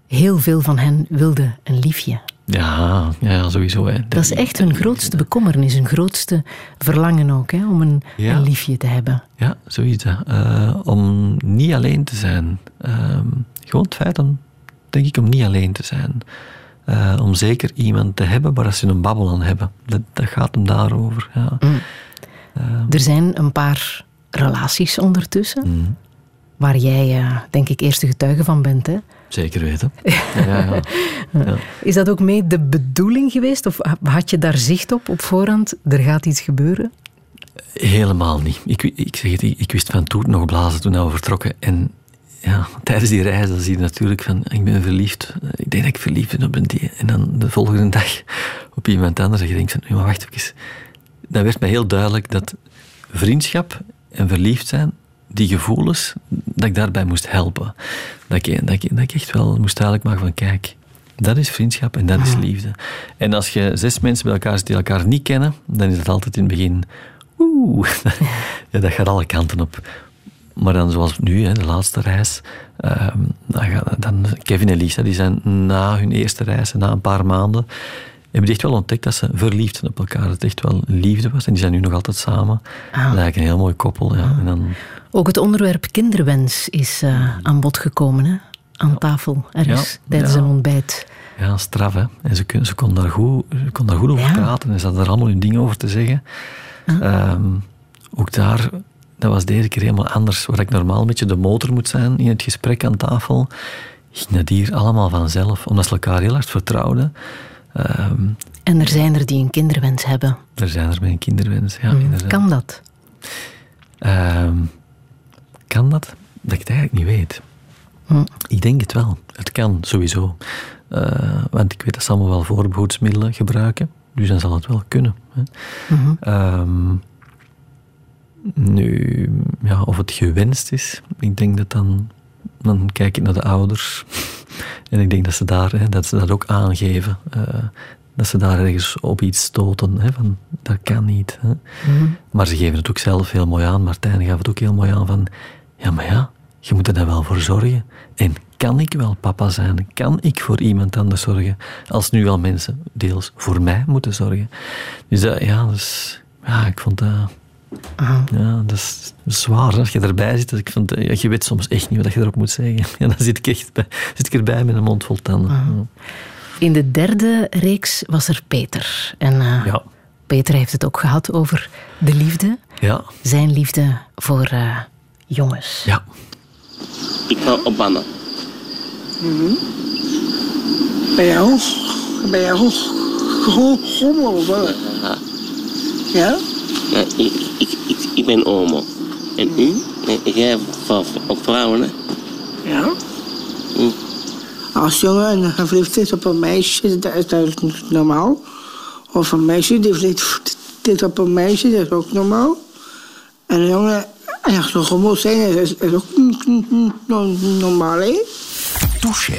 Heel veel van hen wilden een liefje. Ja, ja, sowieso. Hè. Dat is echt hun grootste bekommernis, hun grootste verlangen ook, hè, om een, Ja. een liefje te hebben. Ja, zoiets. hè. Eh, om niet alleen te zijn. Ehm, gewoon het feit om, denk ik, om niet alleen te zijn. Eh, om zeker iemand te hebben waar ze een babbel aan hebben. Dat, dat gaat hem daarover. Ja. Er zijn een paar relaties ondertussen, Mhm. waar jij, eh, denk ik, eerste getuige van bent. Hè? Zeker weten. (laughs) Ja, ja. Is dat ook mee de bedoeling geweest? Of had je daar zicht op, op voorhand? Er gaat iets gebeuren? Helemaal niet. Ik, ik, zeg het, ik, wist van toet nog blazen toen we vertrokken. En ja, tijdens die reis dan zie je natuurlijk van, ik ben verliefd. Ik denk dat ik verliefd ben op een die. En dan de volgende (laughs) dag op iemand anders. En je denkt van, "Ja, maar wacht even. Dan werd mij heel duidelijk dat vriendschap en verliefd zijn, die gevoelens, dat ik daarbij moest helpen. Dat ik, dat ik, dat ik echt wel moest duidelijk maken van, kijk, dat is vriendschap en dat is liefde. En als je zes mensen bij elkaar zit die elkaar niet kennen, dan is het altijd in het begin, oeh, (laughs) ja, dat gaat alle kanten op. Maar dan zoals nu, hè, de laatste reis, ehm, dan, dan Kevin en Lisa, die zijn na hun eerste reis, na een paar maanden, hebben die echt wel ontdekt dat ze verliefd zijn op elkaar. Dat het echt wel liefde was. En die zijn nu nog altijd samen. Dat is eigenlijk een heel mooi koppel. Ja. En dan, Ook het onderwerp kinderwens is eh, aan bod gekomen, hè? Aan tafel, ergens, Ja, tijdens ja. een ontbijt. ja, straf hè. En ze, kon- ze kon daar goed, ze kon daar goed over Ja. praten. En ze hadden er allemaal hun dingen over te zeggen. Ehm, ook daar, dat was deze keer helemaal anders. Waar ik normaal een beetje de motor moet zijn in het gesprek aan tafel, ging dat hier allemaal vanzelf. Omdat ze elkaar heel hard vertrouwden. Ehm, En er zijn er die een kinderwens hebben. er zijn er met een kinderwens. Ja, Mm, inderdaad. Kan dat? Ehm, kan dat? Dat ik het eigenlijk niet weet. Hm. Ik denk het wel. Het kan, sowieso. Eh, want ik weet dat ze allemaal wel voorbehoedsmiddelen gebruiken. Dus dan zal het wel kunnen. Hè. Mhm. Ehm, nu, ja, of het gewenst is, ik denk dat dan... Dan kijk ik naar de ouders. (laughs) En ik denk dat ze, daar, hè, dat, ze dat ook aangeven. eh, dat ze daar ergens op iets stoten. Hè, van, dat kan niet. Hè. Mhm. Maar ze geven het ook zelf heel mooi aan. Martijn gaf het ook heel mooi aan van... Ja, maar ja, je moet er dan wel voor zorgen. En kan ik wel papa zijn? Kan ik voor iemand anders zorgen? Als nu wel mensen deels voor mij moeten zorgen. Dus dat, ja, dus, ja, ik vond dat... Ja, dat is zwaar als je erbij zit. Ik vond, ja, je weet soms echt niet wat je erop moet zeggen. (laughs) Ja, dan zit ik, echt bij, zit ik erbij met een mond vol tanden. Ja. In de derde reeks was er Peter. En eh, Ja. Peter heeft het ook gehad over de liefde. Ja. Zijn liefde voor eh, jongens. Ja. Ik hou op mannen. Bij jou? Bij jou? Gewoon homo of wat? Ja? Ja, ik, ik, ik, ik ben homo. En u? Nee, Jij van op vrouwen, hè? Ja? Als jongen en verliefd is op een meisje, dat is, dat is normaal. Of een meisje die verliefd is op een meisje, dat is ook normaal. En een jongen, ja, zo homo zijn is, is ook no- normaal, hè? Touché.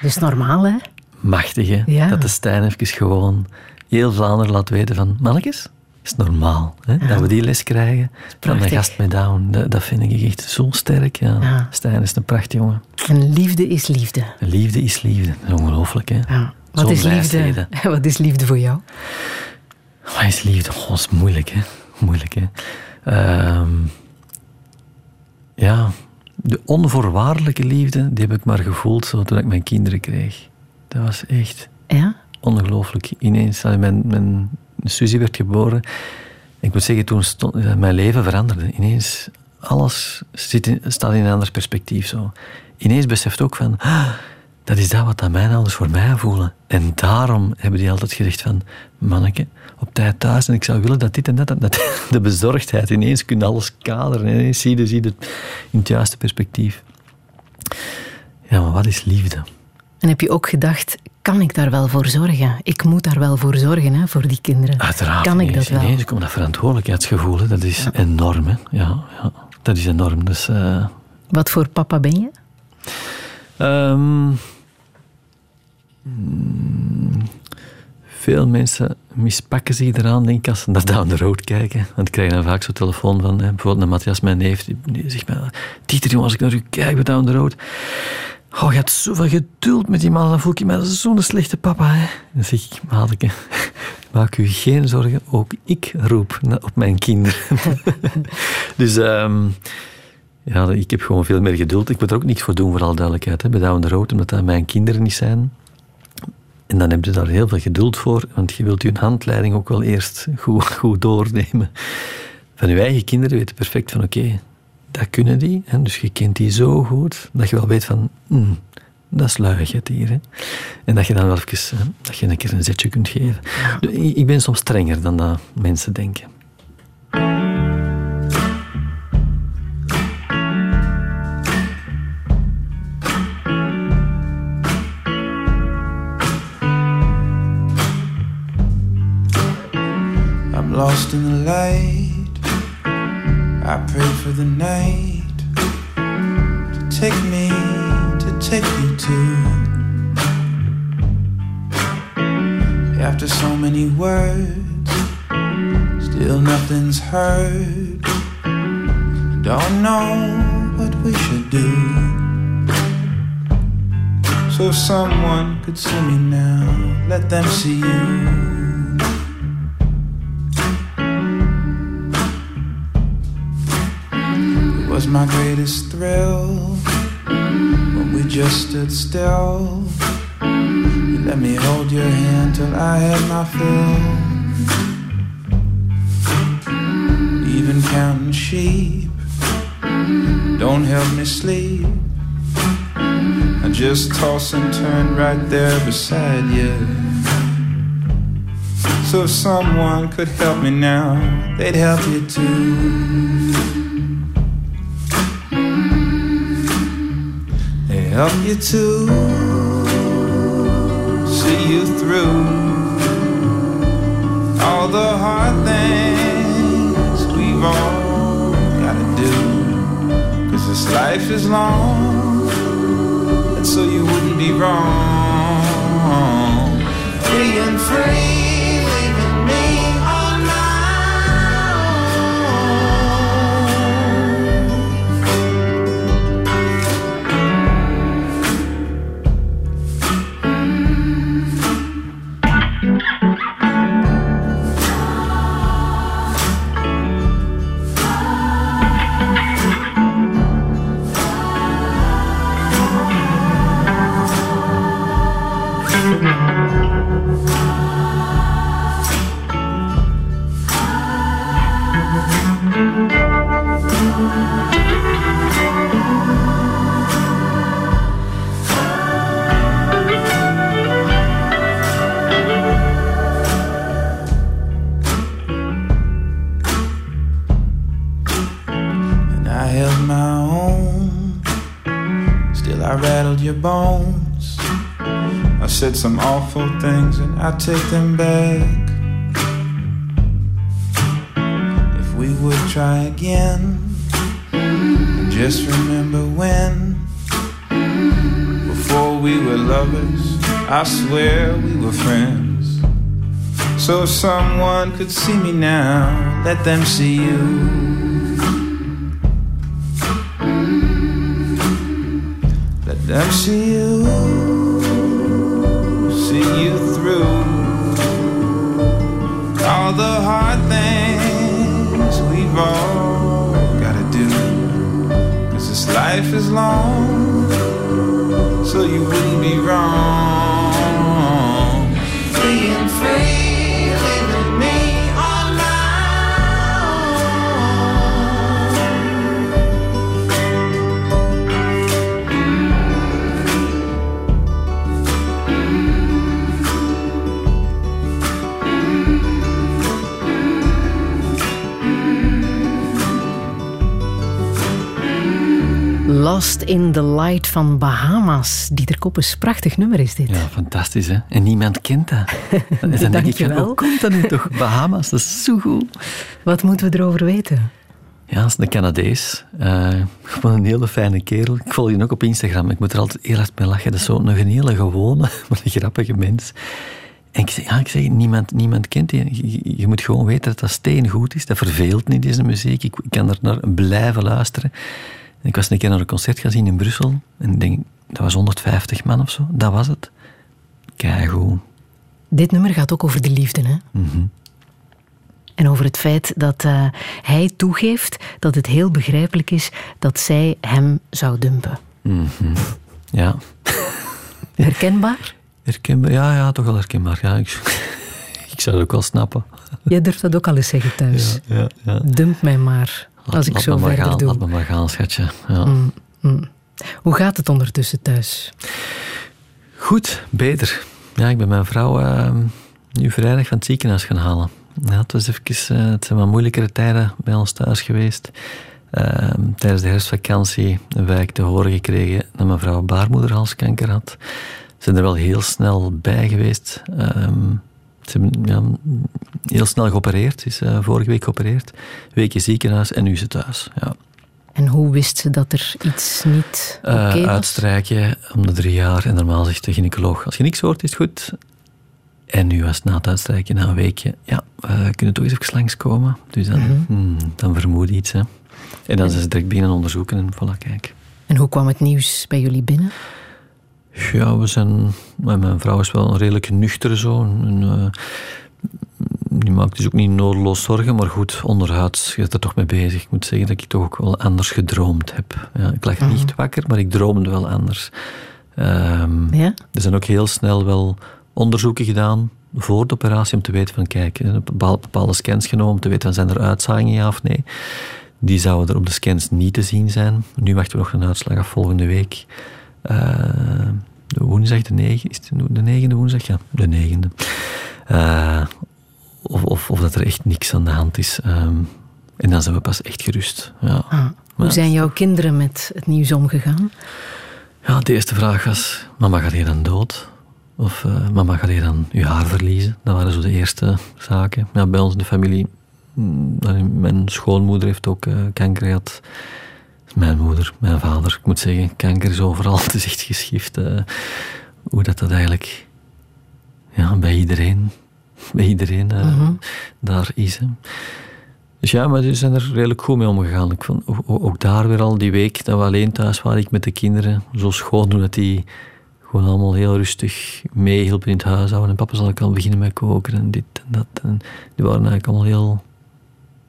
Dat is normaal, hè? Machtig, hè? Ja. Dat de Stijn even gewoon heel Vlaanderen laat weten van... Mannetjes, is normaal hè? dat we die les krijgen van de gast met Down. Dat, dat vind ik echt zo sterk. Ja. Ja. Stijn is een prachtig jongen. En liefde is liefde. Liefde is liefde. Dat is ongelooflijk, hè? Ja. Wat Zo'n is liefde? wijsheden. (laughs) Wat is liefde voor jou? Wat is liefde? Oh, dat is moeilijk, hè? Moeilijk, hè? Ehm, ja, de onvoorwaardelijke liefde, die heb ik maar gevoeld zo toen ik mijn kinderen kreeg. Dat was echt Ja? ongelooflijk. Ineens, mijn, mijn Suzy werd geboren. Ik moet zeggen, toen stond, eh, mijn leven veranderde. Ineens, alles zit in, staat in een ander perspectief. Zo. Ineens beseft ook van, ah, dat is dat wat dat mijn ouders voor mij voelen. En daarom hebben die altijd gezegd van, manneke, op tijd thuis. En ik zou willen dat dit en dat, en dat. (laughs) De bezorgdheid, ineens kun je alles kaderen. En ineens zie je, zie je het in het juiste perspectief. Ja, maar wat is liefde? En heb je ook gedacht, kan ik daar wel voor zorgen? Ik moet daar wel voor zorgen, hè, voor die kinderen. Uiteraard. Kan ik dat wel? Ineens komt dat verantwoordelijkheidsgevoel. hè. Dat is enorm. Hè. Ja, ja, dat is enorm. Dus, eh, Wat voor papa ben je? ehm, veel mensen mispakken zich eraan, denk ik, als ze naar Down the Road kijken. Want ik krijg dan vaak zo'n telefoon van, hè, bijvoorbeeld een Matthias, mijn neef, die, zegt mij, Dieter, jongen, als ik naar u kijk bij Down the Road, oh, je hebt zoveel geduld met die man, dan voel ik me zo'n slechte papa. Hè. Dan zeg ik, (laughs) maak u geen zorgen, ook ik roep op mijn kinderen. (laughs) dus... ehm, ja, ik heb gewoon veel meer geduld. Ik moet er ook niks voor doen, voor alle duidelijkheid. Hè. Bij Down the Road, omdat dat mijn kinderen niet zijn. En dan heb je daar heel veel geduld voor, want je wilt je handleiding ook wel eerst goed, goed doornemen. Van je eigen kinderen weten perfect van, oké, dat kunnen die. Hè. Dus je kent die zo goed, dat je wel weet van, hmm, dat is luiheid hier. Hè. En dat je dan wel even, hè, dat je een keer een zetje kunt geven. Dus Ik ik ben soms strenger dan dat mensen denken. Lost in the light. I pray for the night to take me, to take me to. After so many words, still nothing's heard. Don't know what we should do. So if someone could see me now, let them see you. My greatest thrill when we just stood still. You let me hold your hand till I had my fill. Even counting sheep don't help me sleep. I just toss and turn right there beside you. So if someone could help me now, they'd help you too. Help you to see you through all the hard things we've all gotta do. Cause this life is long, and so you wouldn't be wrong. Being free, I take them back. If we would try again, just remember when. Before we were lovers, I swear we were friends. So if someone could see me now, let them see you. Let them see you, see you the hard things we've all gotta do. Cause this life is long, so you wouldn't be wrong. Lost in the Light van Bahamas. Dieter Koppes, prachtig nummer is dit. Ja, fantastisch hè. En niemand kent dat. (laughs) En dan denk ik, hoe komt dat nu toch? Bahamas, dat is zo goed. Wat moeten we erover weten? Ja, dat is een Canadees. Eh, gewoon een hele fijne kerel. Ik volg je ook op Instagram. Ik moet er altijd heel hard mee lachen. Dat is zo nog een hele gewone, (laughs) maar een grappige mens. En ik zeg, ja, ik zeg niemand, niemand kent die. Je, je moet gewoon weten dat dat steengoed is. Dat verveelt niet, deze muziek. Ik, ik kan er naar blijven luisteren. Ik was een keer naar een concert gaan zien in Brussel. En ik denk, dat was 150 man of zo. Dat was het. Keigoed. Dit nummer gaat ook over de liefde, hè? Mhm. En over het feit dat eh, hij toegeeft dat het heel begrijpelijk is dat zij hem zou dumpen. Mhm. Ja. (laughs) Herkenbaar? Herkenbaar? Ja, ja, toch wel herkenbaar. Ja, ik, (laughs) ik zou het ook wel snappen. Jij durft dat ook al eens zeggen thuis. Ja, ja. Dump mij maar, Laat- als ik zo verder gaan, doe. Laat me maar gaan, schatje. Ja. Mm, mm. Hoe gaat het ondertussen thuis? Goed, beter. Ja, ik ben mijn vrouw eh, nu vrijdag van het ziekenhuis gaan halen. Ja, het, was even, eh, het zijn wat moeilijkere tijden bij ons thuis geweest. Eh, tijdens de herfstvakantie hebben wij te horen gekregen dat mijn vrouw baarmoederhalskanker had. Ze zijn er wel heel snel bij geweest. Ehm, Ze hebben ja, heel snel geopereerd. Ze is eh, vorige week geopereerd. Weekje ziekenhuis en nu is ze thuis. Ja. En hoe wist ze dat er iets niet oké Eh, was? uitstrijken om de drie jaar. En normaal zegt de gynaecoloog, als je niks hoort, is het goed. En nu was het na het uitstrijken, na een weekje, ja, we kunnen toch eens even langskomen. Dus dan, Mhm. hmm, dan vermoed je iets. Hè. En dan zijn ze direct beginnen onderzoeken en voilà, kijk. En hoe kwam het nieuws bij jullie binnen? Ja, we zijn... Mijn vrouw is wel een redelijk nuchtere zo. En, eh, die maakt dus ook niet nodeloos zorgen, maar goed, onderhuids je bent er toch mee bezig. Ik moet zeggen dat ik toch ook wel anders gedroomd heb. Ja, ik lag Mhm. niet wakker, maar ik droomde wel anders. Ehm, Ja? Er zijn ook heel snel wel onderzoeken gedaan voor de operatie om te weten van, kijk, eh, bepaal- bepaalde scans genomen om te weten van, zijn er uitzaaiingen, ja of nee. Die zouden er op de scans niet te zien zijn. Nu wachten we nog een uitslag af volgende week. Eh, de woensdag, de negen, is het de negende woensdag? Ja, de negende. Eh, of, of, of dat er echt niks aan de hand is. Ehm, en dan zijn we pas echt gerust. Ja. Ah, hoe zijn jouw kinderen met het nieuws omgegaan? Ja, de eerste vraag was: Mama, gaat je dan dood? Of eh, mama, gaat je dan je haar verliezen? Dat waren zo de eerste zaken. Ja, bij ons in de familie, mm, mijn schoonmoeder heeft ook eh, kanker gehad. Mijn moeder, mijn vader. Ik moet zeggen, kanker is overal. (laughs) Het is echt geschift eh, hoe dat, dat eigenlijk ja, bij iedereen, (laughs) bij iedereen eh, Mhm. daar is. Hè. Dus ja, maar ze zijn er redelijk goed mee omgegaan. Ik vond ook daar weer al die week dat we alleen thuis waren, ik met de kinderen, zo schoon doen dat die gewoon allemaal heel rustig meehielpen in het huishouden. En papa zal ik al beginnen met koken en dit en dat. En die waren eigenlijk allemaal heel...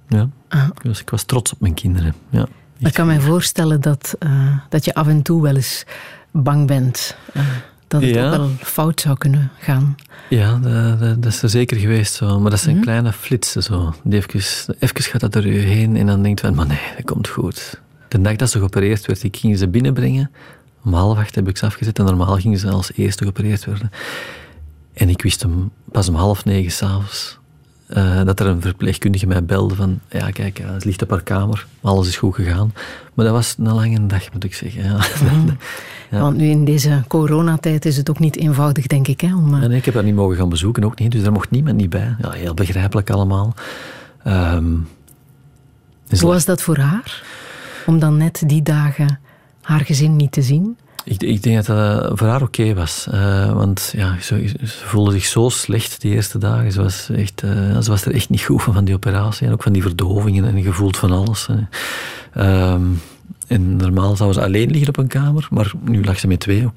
Ja, Ah. dus ik was trots op mijn kinderen. Ja. Ik kan mij voorstellen dat, eh, dat je af en toe wel eens bang bent. eh, dat het Ja. ook wel fout zou kunnen gaan. Ja, dat, dat, dat is er zeker geweest zo. Maar dat zijn Mhm. kleine flitsen zo. Die even, even gaat dat door je heen en dan denkt van, maar nee, dat komt goed. De dag dat ze geopereerd werd, ik ging ze binnenbrengen. Om half acht heb ik ze afgezet en normaal gingen ze als eerste geopereerd worden. En ik wist hem pas om half negen s'avonds eh dat er een verpleegkundige mij belde van, ja kijk, ja, het ligt op haar kamer, alles is goed gegaan. Maar dat was een lange dag, moet ik zeggen. (laughs) Ja. Ja. Want nu in deze coronatijd is het ook niet eenvoudig, denk ik. Hè, om, eh, nee, ik heb haar niet mogen gaan bezoeken, ook niet. Dus daar mocht niemand niet bij. Ja, heel begrijpelijk allemaal. Ehm, dus Hoe was dat voor haar? Om dan net die dagen haar gezin niet te zien? Ik, ik denk dat dat voor haar oké was. Eh, want ja, ze, ze voelde zich zo slecht die eerste dagen. Ze was, echt, eh, ze was er echt niet goed van, die operatie. En ook van die verdovingen en gevoeld van alles. Ehm, en normaal zou ze alleen liggen op een kamer. Maar nu lag ze met twee.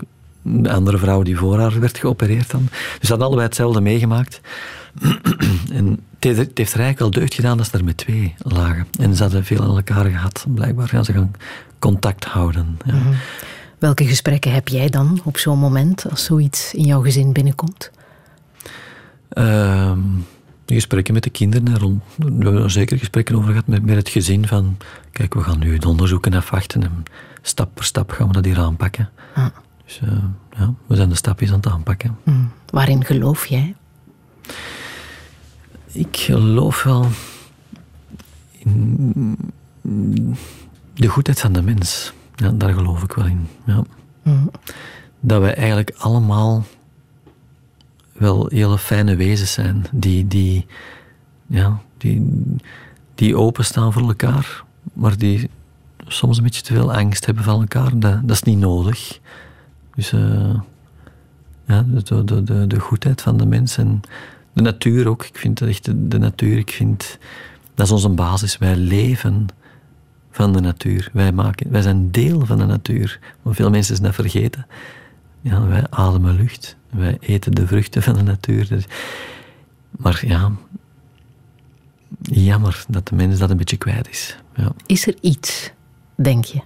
De andere vrouw die voor haar werd geopereerd dan. Dus ze hadden allebei hetzelfde meegemaakt. (clears throat) en het heeft, het heeft er eigenlijk wel deugd gedaan dat ze er met twee lagen. En ze hadden veel aan elkaar gehad. Blijkbaar gaan ze gaan contact houden. Ja. Mhm. Welke gesprekken heb jij dan op zo'n moment als zoiets in jouw gezin binnenkomt? Ehm, gesprekken met de kinderen. en we hebben er zeker gesprekken over gehad met, met het gezin. Van, kijk, we gaan nu het onderzoeken afwachten. En stap per stap gaan we dat hier aanpakken. Ah. Dus eh, ja, we zijn de stapjes aan het aanpakken. Hmm. Waarin geloof jij? Ik geloof wel in de goedheid van de mens. Ja, daar geloof ik wel in. Ja. Dat wij eigenlijk allemaal wel hele fijne wezens zijn. Die, die, ja, die, die openstaan voor elkaar. Maar die soms een beetje te veel angst hebben van elkaar. Dat, dat is niet nodig. Dus eh, ja, de, de, de, de goedheid van de mens en de natuur ook. Ik vind dat echt de, de natuur, ik vind dat is onze basis. Wij leven van de natuur. Wij, maken, wij zijn deel van de natuur. Maar veel mensen zijn dat vergeten. Ja, wij ademen lucht. Wij eten de vruchten van de natuur. Dus- maar ja, jammer dat de mens dat een beetje kwijt is. Ja. Is er iets, denk je?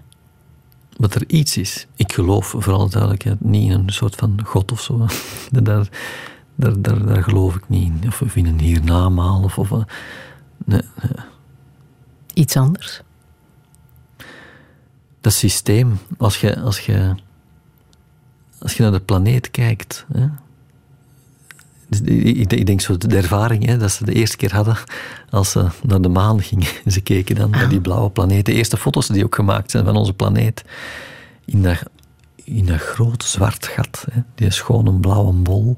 Wat er iets is. Ik geloof, voor alle duidelijkheid, niet in een soort van God of zo. (laughs) daar, daar, daar, daar geloof ik niet in. Of, in een hiernamaal. Of, of, eh, nee, nee. Iets anders? Dat systeem, als je, als je, als je naar de planeet kijkt. Hè, dus ik, denk zo de ervaring hè, dat ze de eerste keer hadden als ze naar de maan gingen. (laughs) Ze keken dan naar die blauwe planeet. De eerste foto's die ook gemaakt zijn van onze planeet. In dat, in dat grote zwart gat. Hè, die schone blauwe bol.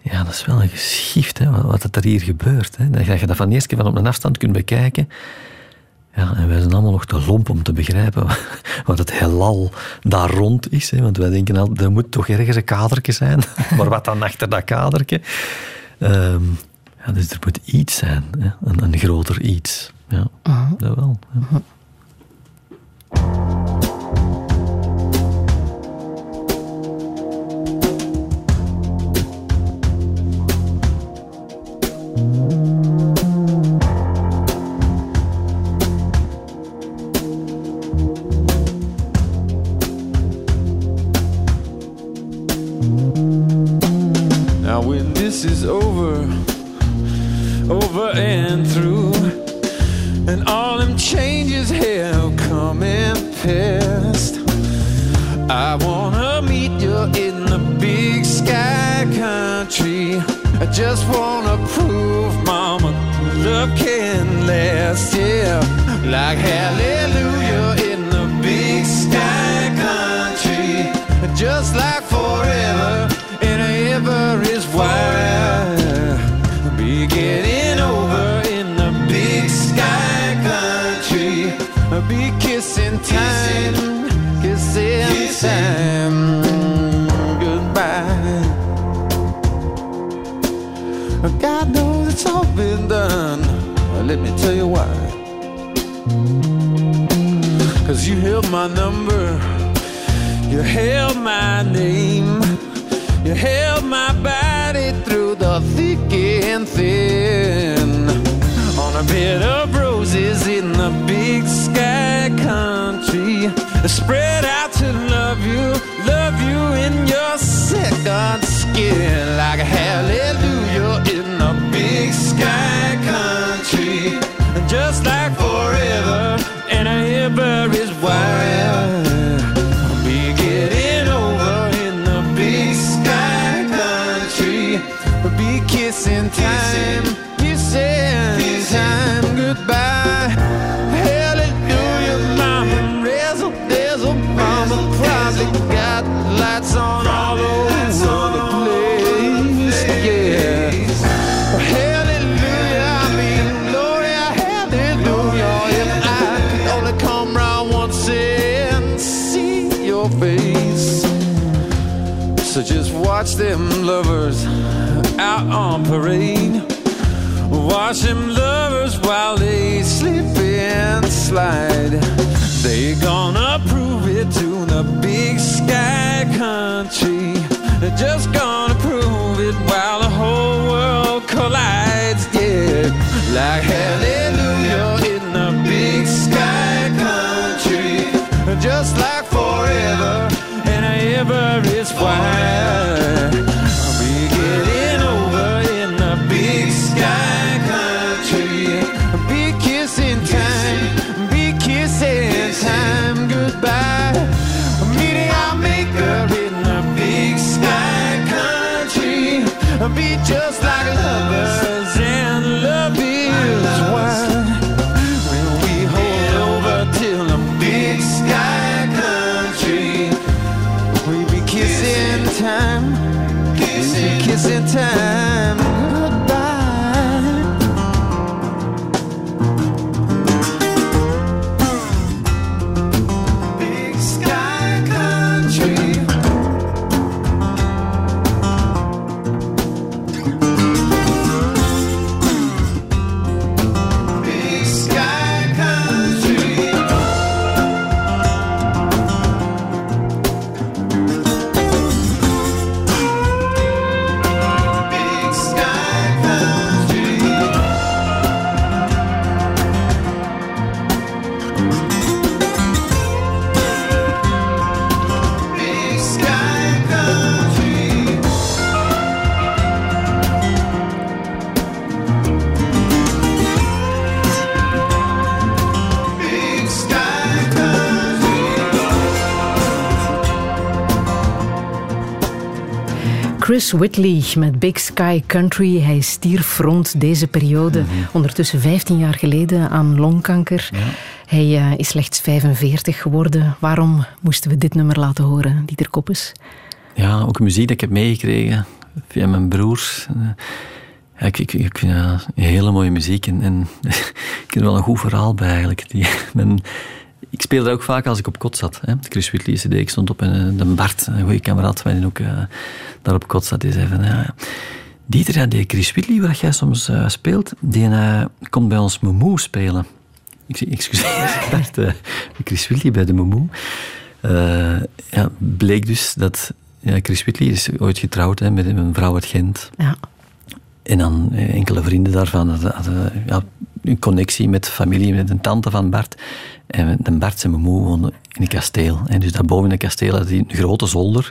Ja, dat is wel een geschift, hè, wat- wat er hier gebeurt. Hè. Dat je dat van de eerste keer van op een afstand kunt bekijken. Ja, en wij zijn allemaal nog te lomp om te begrijpen (laughs) wat het heelal daar rond is. Hè. Want wij denken altijd, er moet toch ergens een kadertje zijn. (laughs) Maar wat dan achter dat kadertje? Ehm, ja, dus er moet iets zijn, hè. Een, een groter iets. Ja, dat wel. Ja. Now is over, over and through, and all them changes have come and passed, I wanna meet you in the big sky country. I just wanna prove, Mama, love can last, yeah, like hallelujah in the big sky country, just like forever and ever is why be kissing time. Kissing time. Goodbye. God knows it's all been done. Let me tell you why. Cause you held my number. You held my name. You held my body through the thick and thin. Bed of roses in the big sky country. Spread out to love you, love you in your second skin. Like a hallelujah in the big sky country. Just like forever and ever is why. Be getting over in the big sky country. Be kissing your face. So just watch them lovers out on parade. Watch them lovers while they slip and slide. They gonna prove it to the big sky country. They're just gonna prove it while the whole world collides. Yeah, like hallelujah in the big sky country. Just like and ever is why. Be getting over in the big sky country. Be kissing time, be kissing time goodbye. Meeting our maker in the big sky country. Be just like Chris Whitley met Big Sky Country. Hij stierf rond deze periode, Mhm. ondertussen 15 jaar geleden, aan longkanker. Hij eh, is slechts 45 geworden. Waarom moesten we dit nummer laten horen, Dieter Koppes? Ja, ook muziek dat ik heb meegekregen via mijn broers. Eh, ja, ik, ik, ik vind dat hele mooie muziek en, en (laughs) ik heb er wel een goed verhaal bij eigenlijk. Die, men, ik speelde ook vaak als ik op kot zat. Hè. Chris Whitley CD, ik stond op en eh, de Bart, een goede kameraad van mij, ook uh, daar op kot zat. Die zei van, ja, Dieter, ja, die Chris Whitley, waar jij soms uh, speelt, die komt bij ons Momo spelen. Ik zeg, excuseer, (laughs) Bart, Chris Whitley bij de Momo. ja, bleek dus dat ja, Chris Whitley is ooit getrouwd hè, met een vrouw uit Gent. Ja. En dan enkele vrienden daarvan hadden, ja, een connectie met familie, met een tante van Bart. En de Bart zijn moe woonden in een kasteel. En dus daarboven in een kasteel had hij een grote zolder.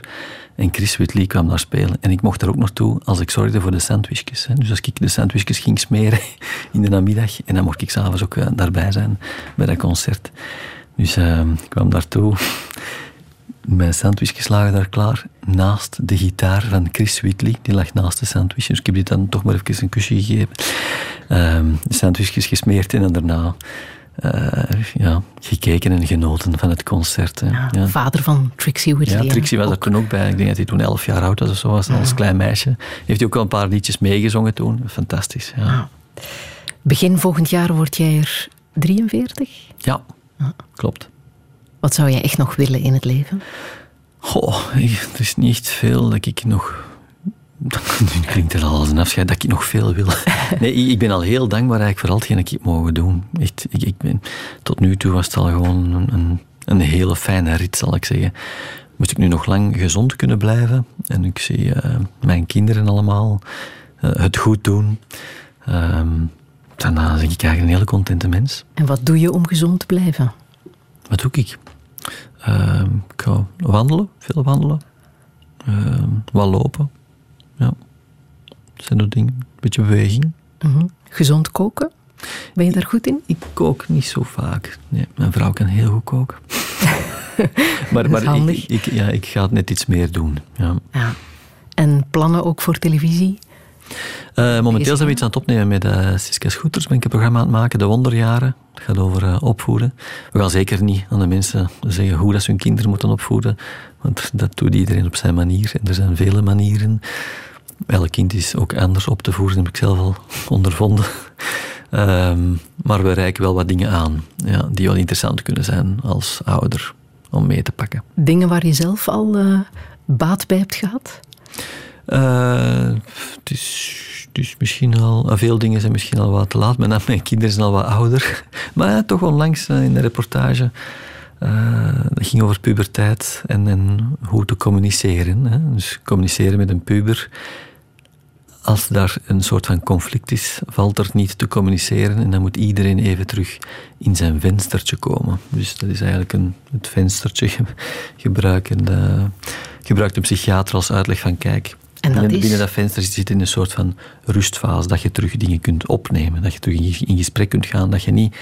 En Chris Whitley kwam daar spelen. En ik mocht er ook naartoe als ik zorgde voor de sandwichjes. Dus als ik de sandwichjes ging smeren (laughs) in de namiddag. En dan mocht ik s'avonds ook eh, daarbij zijn bij dat concert. Dus uh, ik kwam daartoe. Mijn sandwichjes lagen daar klaar. Naast de gitaar van Chris Whitley. Die lag naast de sandwichjes. Dus ik heb dit dan toch maar even een kusje gegeven. Uh, de sandwichjes gesmeerd en daarna uh, ja, gekeken en genoten van het concert. Ja, Vader van Trixie Whitley. Ja, Trixie was er toen ook bij. Ik denk dat hij toen elf jaar oud was of zo was, als klein meisje. Heeft hij ook al een paar liedjes meegezongen toen. Fantastisch, ja. Begin volgend jaar word jij er 43? Ja, klopt. Wat zou jij echt nog willen in het leven? Goh, er is niet echt veel dat ik nog (laughs) nu klinkt het al als een afscheid dat ik nog veel wil. (laughs) Nee, ik ben al heel dankbaar eigenlijk voor al hetgeen ik heb mogen doen. Echt, ik, ik ben, tot nu toe was het al gewoon een, een, een, hele fijne rit, zal ik zeggen. Moest ik nu nog lang gezond kunnen blijven en ik zie uh, mijn kinderen allemaal uh, het goed doen, uh, dan ben ik eigenlijk een hele contente mens. En wat doe je om gezond te blijven? Wat doe ik? Ehm, ik ga wandelen, veel wandelen, ehm, wat lopen. Ja. Dat zijn er dingen. Een beetje beweging. Mhm. Gezond koken? Ben je daar goed in? Ik, kook niet zo vaak. Nee, mijn vrouw kan heel goed koken. (laughs) maar maar ik, ik, ja, ik ga het net iets meer doen. Ja. ja. En plannen ook voor televisie? Uh, momenteel zijn we iets aan het opnemen met uh, Siska Schoeters. Ben ik een programma aan het maken, De Wonderjaren. Het gaat over uh, opvoeden. We gaan zeker niet aan de mensen zeggen hoe dat ze hun kinderen moeten opvoeden. Want dat doet iedereen op zijn manier. En er zijn vele manieren. Elk kind is ook anders op te voeren, heb ik zelf al (laughs) ondervonden. Um, maar we reiken wel wat dingen aan ja, die wel interessant kunnen zijn als ouder om mee te pakken. Dingen waar je zelf al baat bij hebt gehad? Het, is, is misschien al... Eh, veel dingen zijn misschien al wat te laat. Mijn, (laughs) mijn kinderen zijn al wat ouder. (laughs) Maar ja, toch onlangs uh, in de reportage... Dat ging over puberteit en, en hoe te communiceren. Hè. Dus communiceren met een puber. Als daar een soort van conflict is, valt er niet te communiceren. En dan moet iedereen even terug in zijn venstertje komen. Dus dat is eigenlijk een, het venstertje (laughs) gebruiken. gebruikt een psychiater als uitleg van kijk en dat binnen, is... dat venster zit in een soort van rustfase, dat je terug dingen kunt opnemen, dat je terug in gesprek kunt gaan, dat je niet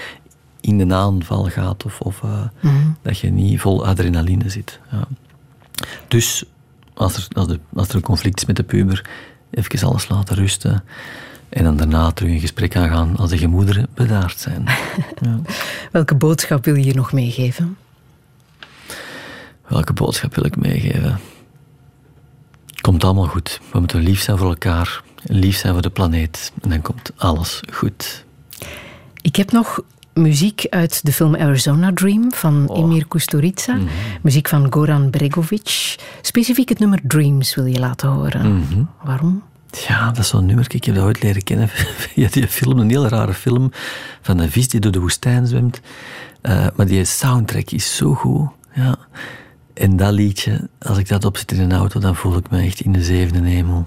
in de aanval gaat of, of uh, mm. dat je niet vol adrenaline zit. Ja. Dus als er, als, de, als er een conflict is met de puber, even alles laten rusten. En dan daarna terug in gesprek aangaan als de gemoederen bedaard zijn. (laughs) ja. Welke boodschap wil je hier nog meegeven? Welke boodschap wil ik meegeven? Komt allemaal goed. We moeten lief zijn voor elkaar, lief zijn voor de planeet. En dan komt alles goed. Ik heb nog muziek uit de film Arizona Dream van oh. Emir Kusturica. Mhm. Muziek van Goran Bregovic. Specifiek het nummer Dreams wil je laten horen. Mhm. Waarom? Ja, dat is zo'n nummer. Ik heb dat ooit leren kennen (laughs) via die film. Een heel rare film van een vis die door de woestijn zwemt. Uh, maar die soundtrack is zo goed. Ja. En dat liedje, als ik dat opzet in een auto, dan voel ik me echt in de zevende hemel.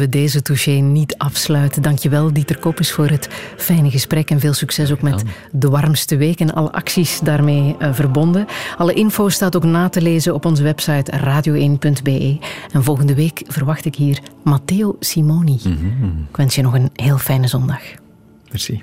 We deze touché niet afsluiten. Dankjewel Dieter Koppes voor het fijne gesprek en veel succes ook met de warmste week en alle acties daarmee uh, verbonden. Alle info staat ook na te lezen op onze website radio1.be. En volgende week verwacht ik hier Matteo Simoni. Mm -hmm. Ik wens je nog een heel fijne zondag. Merci.